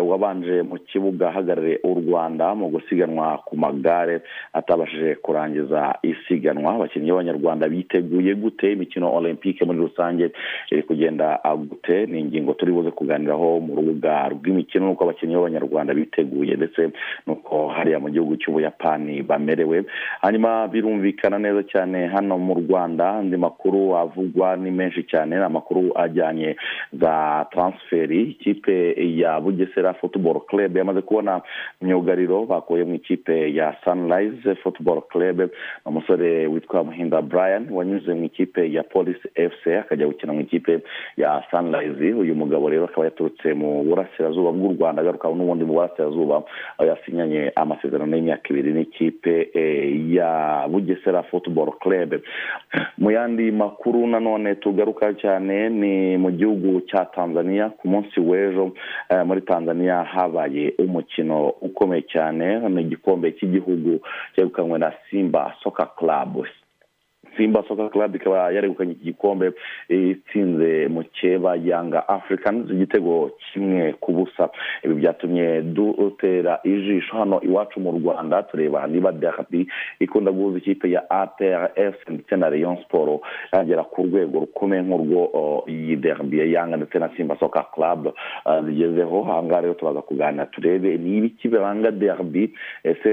[SPEAKER 18] wabanje mu kibuga ahagarariye u rwanda mu gusiganwa ku magare atabashije kurangiza isiganwa. Abakinnyi b'abanyarwanda biteguye gute imikino olympique muri rusange iri kugenda gute? Ni ingingo turi buze kuganiraho mu rubuga rw'imikino n'uko abakinnyi b'abanyarwanda biteguye ndetse n'uko hariya mu gihugu cy'ubuyapani bamerewe. Hanyuma birumvikana neza cyane hano mu rwanda. Andi makuru avugwa ni menshi cyane. Ni amakuru ajyanye za taransiferi ikipe ya bugesera futuboro club. Yamaze kubona myugariro bakuye mu ikipe ya sunrise futuboro club. Umusore witwa muhinda brian wanyuze mu ikipe ya polisi fc akajya gukina mu ikipe ya sunrise uyu mugabo rero akaba yaturutse mu burasirazuba bw'u rwanda agaruka n'ubundi mu burasirazuba aho yasinyanye amasezerano y'imyaka ibiri n'ikipe ya bugesera football club. Mu yandi makuru nanone tugaruka cyane ni mu gihugu cya tanzania ku munsi w'ejo eh, muri tanzania habaye umukino ukomeye cyane ni igikombe cy'igihugu cyegukanywe na simba soka club. Simba soka club ikaba yaregukanye iki gikombe itsinze mukeba yanga africans igitego kimwe ku busa. Ibi byatumye dutera ijisho hano iwacu mu rwanda tureba niba derby ikunda guhuza ikipe ya APRS ndetse na Rayon Sport yagera ku rwego rukomeye nk'urwo iyi derby ya yanga ndetse na simba soka club zigezeho. Ahangaha rero turaza kuganira turebe ni ibiki biranga derby ese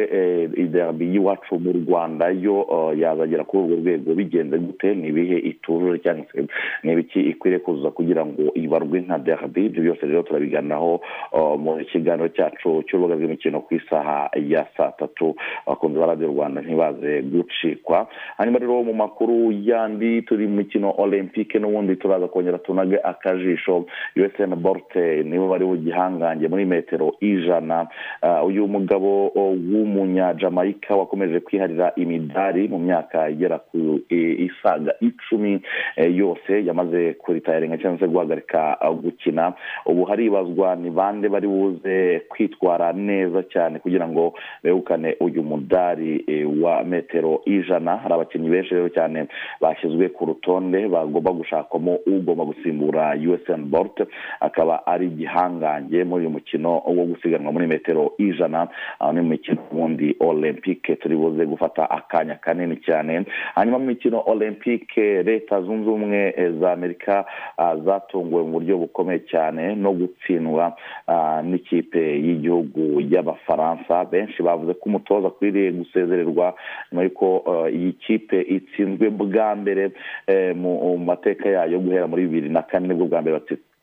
[SPEAKER 18] iyi derby y'iwacu mu rwanda yo yazagera kuri urwo rwego bigenze gute ni ibihe itujuje cyangwa se ni ibiki ikwiriye kuzuza kugira ngo ibarwe nka derby ibyo byose rero turabiganiraho oh, mu kiganiro cyacu cy'urubuga rw'imikino ku isaha ya saa tatu. Abakunzi ba radiyo rwanda ntibaze gucikwa. Hanyuma rero mu makuru yandi turi mu mikino olympique n'ubundi turaza kongera tunage akajisho. Usn borte nibo bari bugihangange muri metero ijana. Ah, uyu mugabo oh, w'umunyajamayika wakomeje kwiharira imidari mu myaka igera ku isaga icumi eh, yose yamaze kuritayaringa cyangwa se guhagarika ah, gukina. Ubu haribazwa ni bande bari buze kwitwara neza cyane kugira ngo begukane uyu mudari eh, wa metero ijana. Hari abakinnyi benshi rero cyane bashyizwe ku rutonde bagomba gushakwamo ugomba gusimbura usn bolt. Akaba ari igihangange muri uyu mukino wo gusiganwa muri metero ijana. Ni mu mikino ubundi olympique. Turi buze gufata akanya kanini cyane. Hanyuma mikino olympique leta zunze ubumwe za amerika ah, zatunguwe mu buryo bukomeye cyane no gutsindwa ah, n'ikipe y'igihugu y'abafaransa. Benshi bavuze ko umutoza akwiriye gusezererwa nyuma y'uko ah, iyi kipe itsinzwe bwa mbere eh, mu mateka yayo guhera muri bibiri na kane ni bwo bwa mbere batsinzwe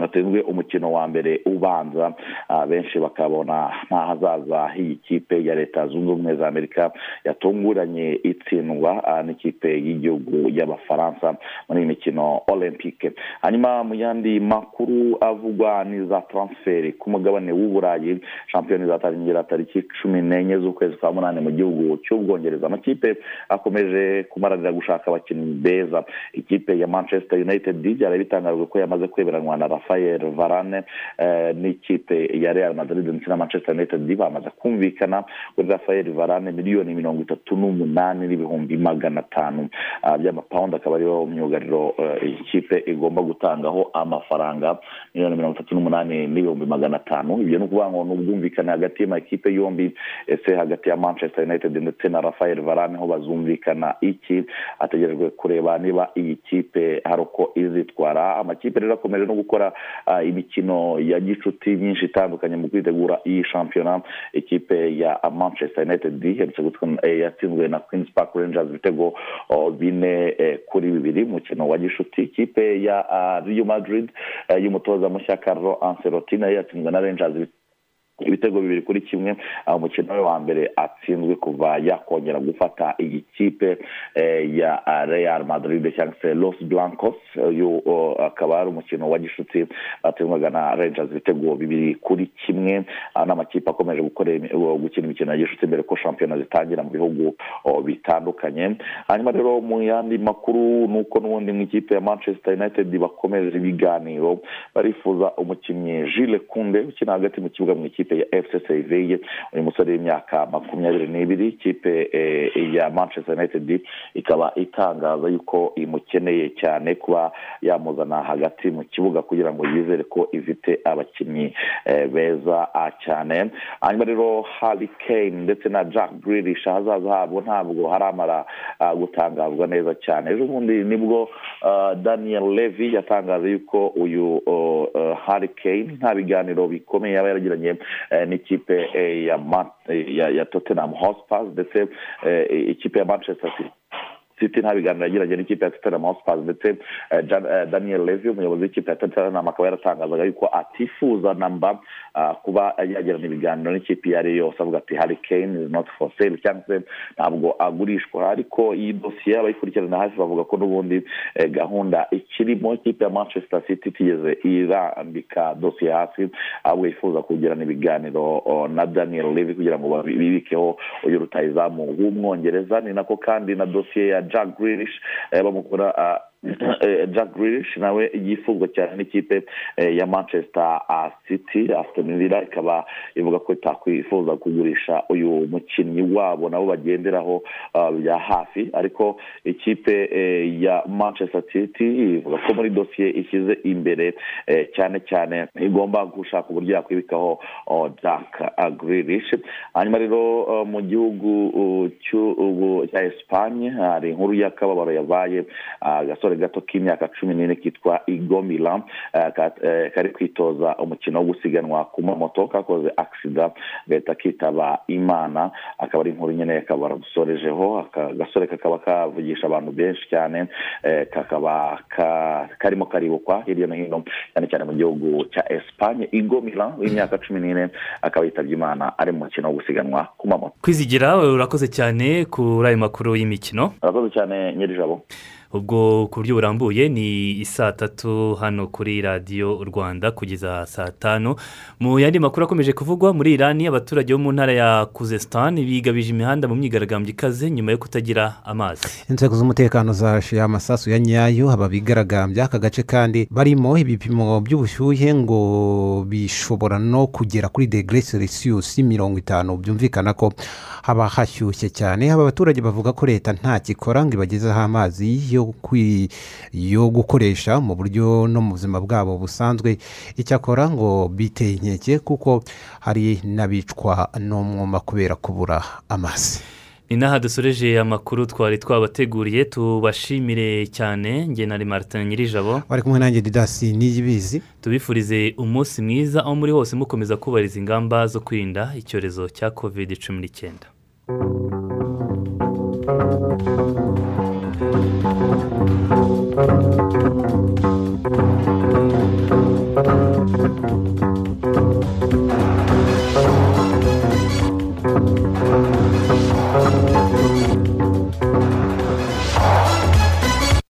[SPEAKER 18] batsinzwe umukino wa mbere ubanza ah, benshi bakabona nk'ahazaza h'iyi kipe ya leta zunze ubumwe za amerika yatunguranye itsindwa ah, n'ikipe y'igihugu y'abafaransa muri iyi mikino olympique. Hanyuma mu yandi makuru avugwa ni za transferi ku mugabane w'uburayi shampiyona izatangira tariki cumi n'enye z'ukwezi kwa munani mu gihugu cy'ubwongereza. Amakipe akomeje kumaranira gushaka abakinnyi beza. Ikipe ya manchester united byari bitangajwe ko yamaze kweberanwa na rafael varane eh, n'ikipe ya real madrid ndetse na manchester united bamaze kumvikana kuri rafael varane miliyoni mirongo itatu n'umunani n'ibihumbi magana atanu by'amapawundi akaba ariyo myugariro eh, iyi kipe igomba gutangaho amafaranga miliyoni mirongo itatu n'umunani n'ibihumbi magana atanu ibyo ni ukuvuga ngo ni ubwumvikane hagati y'amakipe yombi ese hagati ya manchester united ndetse na rafael varane aho bazumvikana iki hategerejwe kureba niba iyi kipe hari uko izitwara amakipe rero akomeje no gukora imikino ya gicuti myinshi itandukanye mu kwitegura iyi shampiyona ikipe ya manchester united iherutse eh, yatsinzwe na queens park rangers ibitego bine eh, kuri bibiri umukino wa gishuti ikipe ya ah, rio madrid eh, y'umutoza mushya carlo ancelotti na yo yatsinzwe na rangers ibitego bibiri kuri kimwe umukino we wa mbere atsinzwe kuva yakongera gufata iyi kipe eh, ya ah, real madrid cyangwa se los blancos. Uyu akaba ari umukino wa gishuti batsinzwaga na rangers ibitego bibiri kuri kimwe. Ah, n'amakipe akomeje gukina imikino ya gishuti mbere ko shampiyona zitangira mu bihugu bitandukanye. Hanyuma rero mu yandi makuru ni uko n'ubundi mu ikipe ya manchester united bakomeje ibiganiro barifuza umukinnyi Jules kunde ukina hagati mu kibuga mu ikipe ya fc seville uyu musore w'imyaka makumyabiri n'ibiri ikipe eh, ya manchester united ikaba itangaza yuko imukeneye cyane kuba yamuzana hagati mu kibuga kugira ngo yizere ko ifite abakinnyi eh, beza ah, cyane. Hanyuma rero harry kane ndetse na jack grealish ahazaza habo ntabwo haramara ah, gutangazwa neza cyane. Ejo bundi ni bwo ah, daniel levy yatangaje yuko uyu oh, uh, harry kane nta biganiro bikomeye yaba yaragiranye n'ikipe eh, ya eh, ya ya tottenham hotspur ndetse eh, ikipe ya manchester city. City nta biganiro yagiranye n'ikipe ya tottenham hotspur ndetse eh, eh, daniel levy umuyobozi w'ikipe ya tottenham akaba yaratangazaga yuko atifuza namba ah, kuba yagirana ibiganiro n'ikipe iyo ari yo yose avuga ati harry kane is not for sale. Cyangwa se ntabwo agurishwa. Ariko iyi dosiye abayikurikirana hafi bavuga ko n'ubundi eh, gahunda ikirimo ikipe ya manchester city itigeze irambika dosiye hasi ahubwo yifuza kugirana ibiganiro oh, na daniel levy kugira ngo babi- bibikeho uyu rutayizamu w'umwongereza. Ni nako kandi na dosiye ya jack grilish bamukora jack grilish nawe yifuzwa cyane n'ikipe eh, ya manchester city. Aston villa ikaba ivuga ko itakwifuza kugurisha uyu mukinnyi wabo nabo bagenderaho ah, bya hafi. Ariko ikipe eh, ya manchester city ivuga ko muri dosiye ishyize imbere eh, cyane cyane igomba gushaka uburyo yakwibikaho oh, jack grilish hanyuma rero mu gihugu cya esipanye hari inkuru y'akababaro yabaye uh, agasore gato k'imyaka cumi n'ine kitwa igomila uh, ka- eh, kari kwitoza umukino wo gusiganwa ku mamoto kakoze agisida gahita kitaba imana akaba ari inkuru nyine yakabara dusorejeho aka gasore kakaba kavugisha abantu benshi cyane eh, kakaba ka- karimo karibukwa hirya no hino cyane cyane mu gihugu cya esipanye igomila w'imyaka cumi n'ine akaba yitabye imana ari mu mukino wo gusiganwa ku mamoto.
[SPEAKER 1] Kwizigira urakoze cyane kuri ayo makuru y'imikino.
[SPEAKER 18] Urakoze cyane nyirijabo.
[SPEAKER 1] Ubwo ku buryo burambuye ni saa tatu hano kuri radiyo rwanda kugeza saa tanu. Mu yandi makuru akomeje kuvugwa muri irani abaturage bo mu ntara ya kuzesitani bigabije imihanda mu myigaragambyo ikaze nyuma yo kutagira amazi.
[SPEAKER 2] Inzego z'umutekano zashiye amasasu ya nyayo aba bigaragambya aka gace kandi barimo ibipimo by'ubushyuhe ngo bishobora no kugera kuri degere selisiyusi mirongo itanu. Byumvikana ko haba hashyushye cyane. Aba baturage bavuga ko leta ntacyo ikora ngo ibagezeho amazi yo yo gukoresha mu buryo no mu buzima bwabo busanzwe. Icyakora ngo biteye inkeke kuko hari n'abicwa n'umwuma kubera kubura amazi.
[SPEAKER 1] Ni n'aha dusoreje amakuru twari twabateguriye tubashimire cyane. Nge na Martin nyirijabo.
[SPEAKER 2] Bari kumwe nanjye didasi n'iyibizi.
[SPEAKER 1] Tubifurize umunsi mwiza aho muri hose mukomeza kubahiriza ingamba zo kwirinda icyorezo cya kovide cumi n'icyenda.
[SPEAKER 2] Thank you.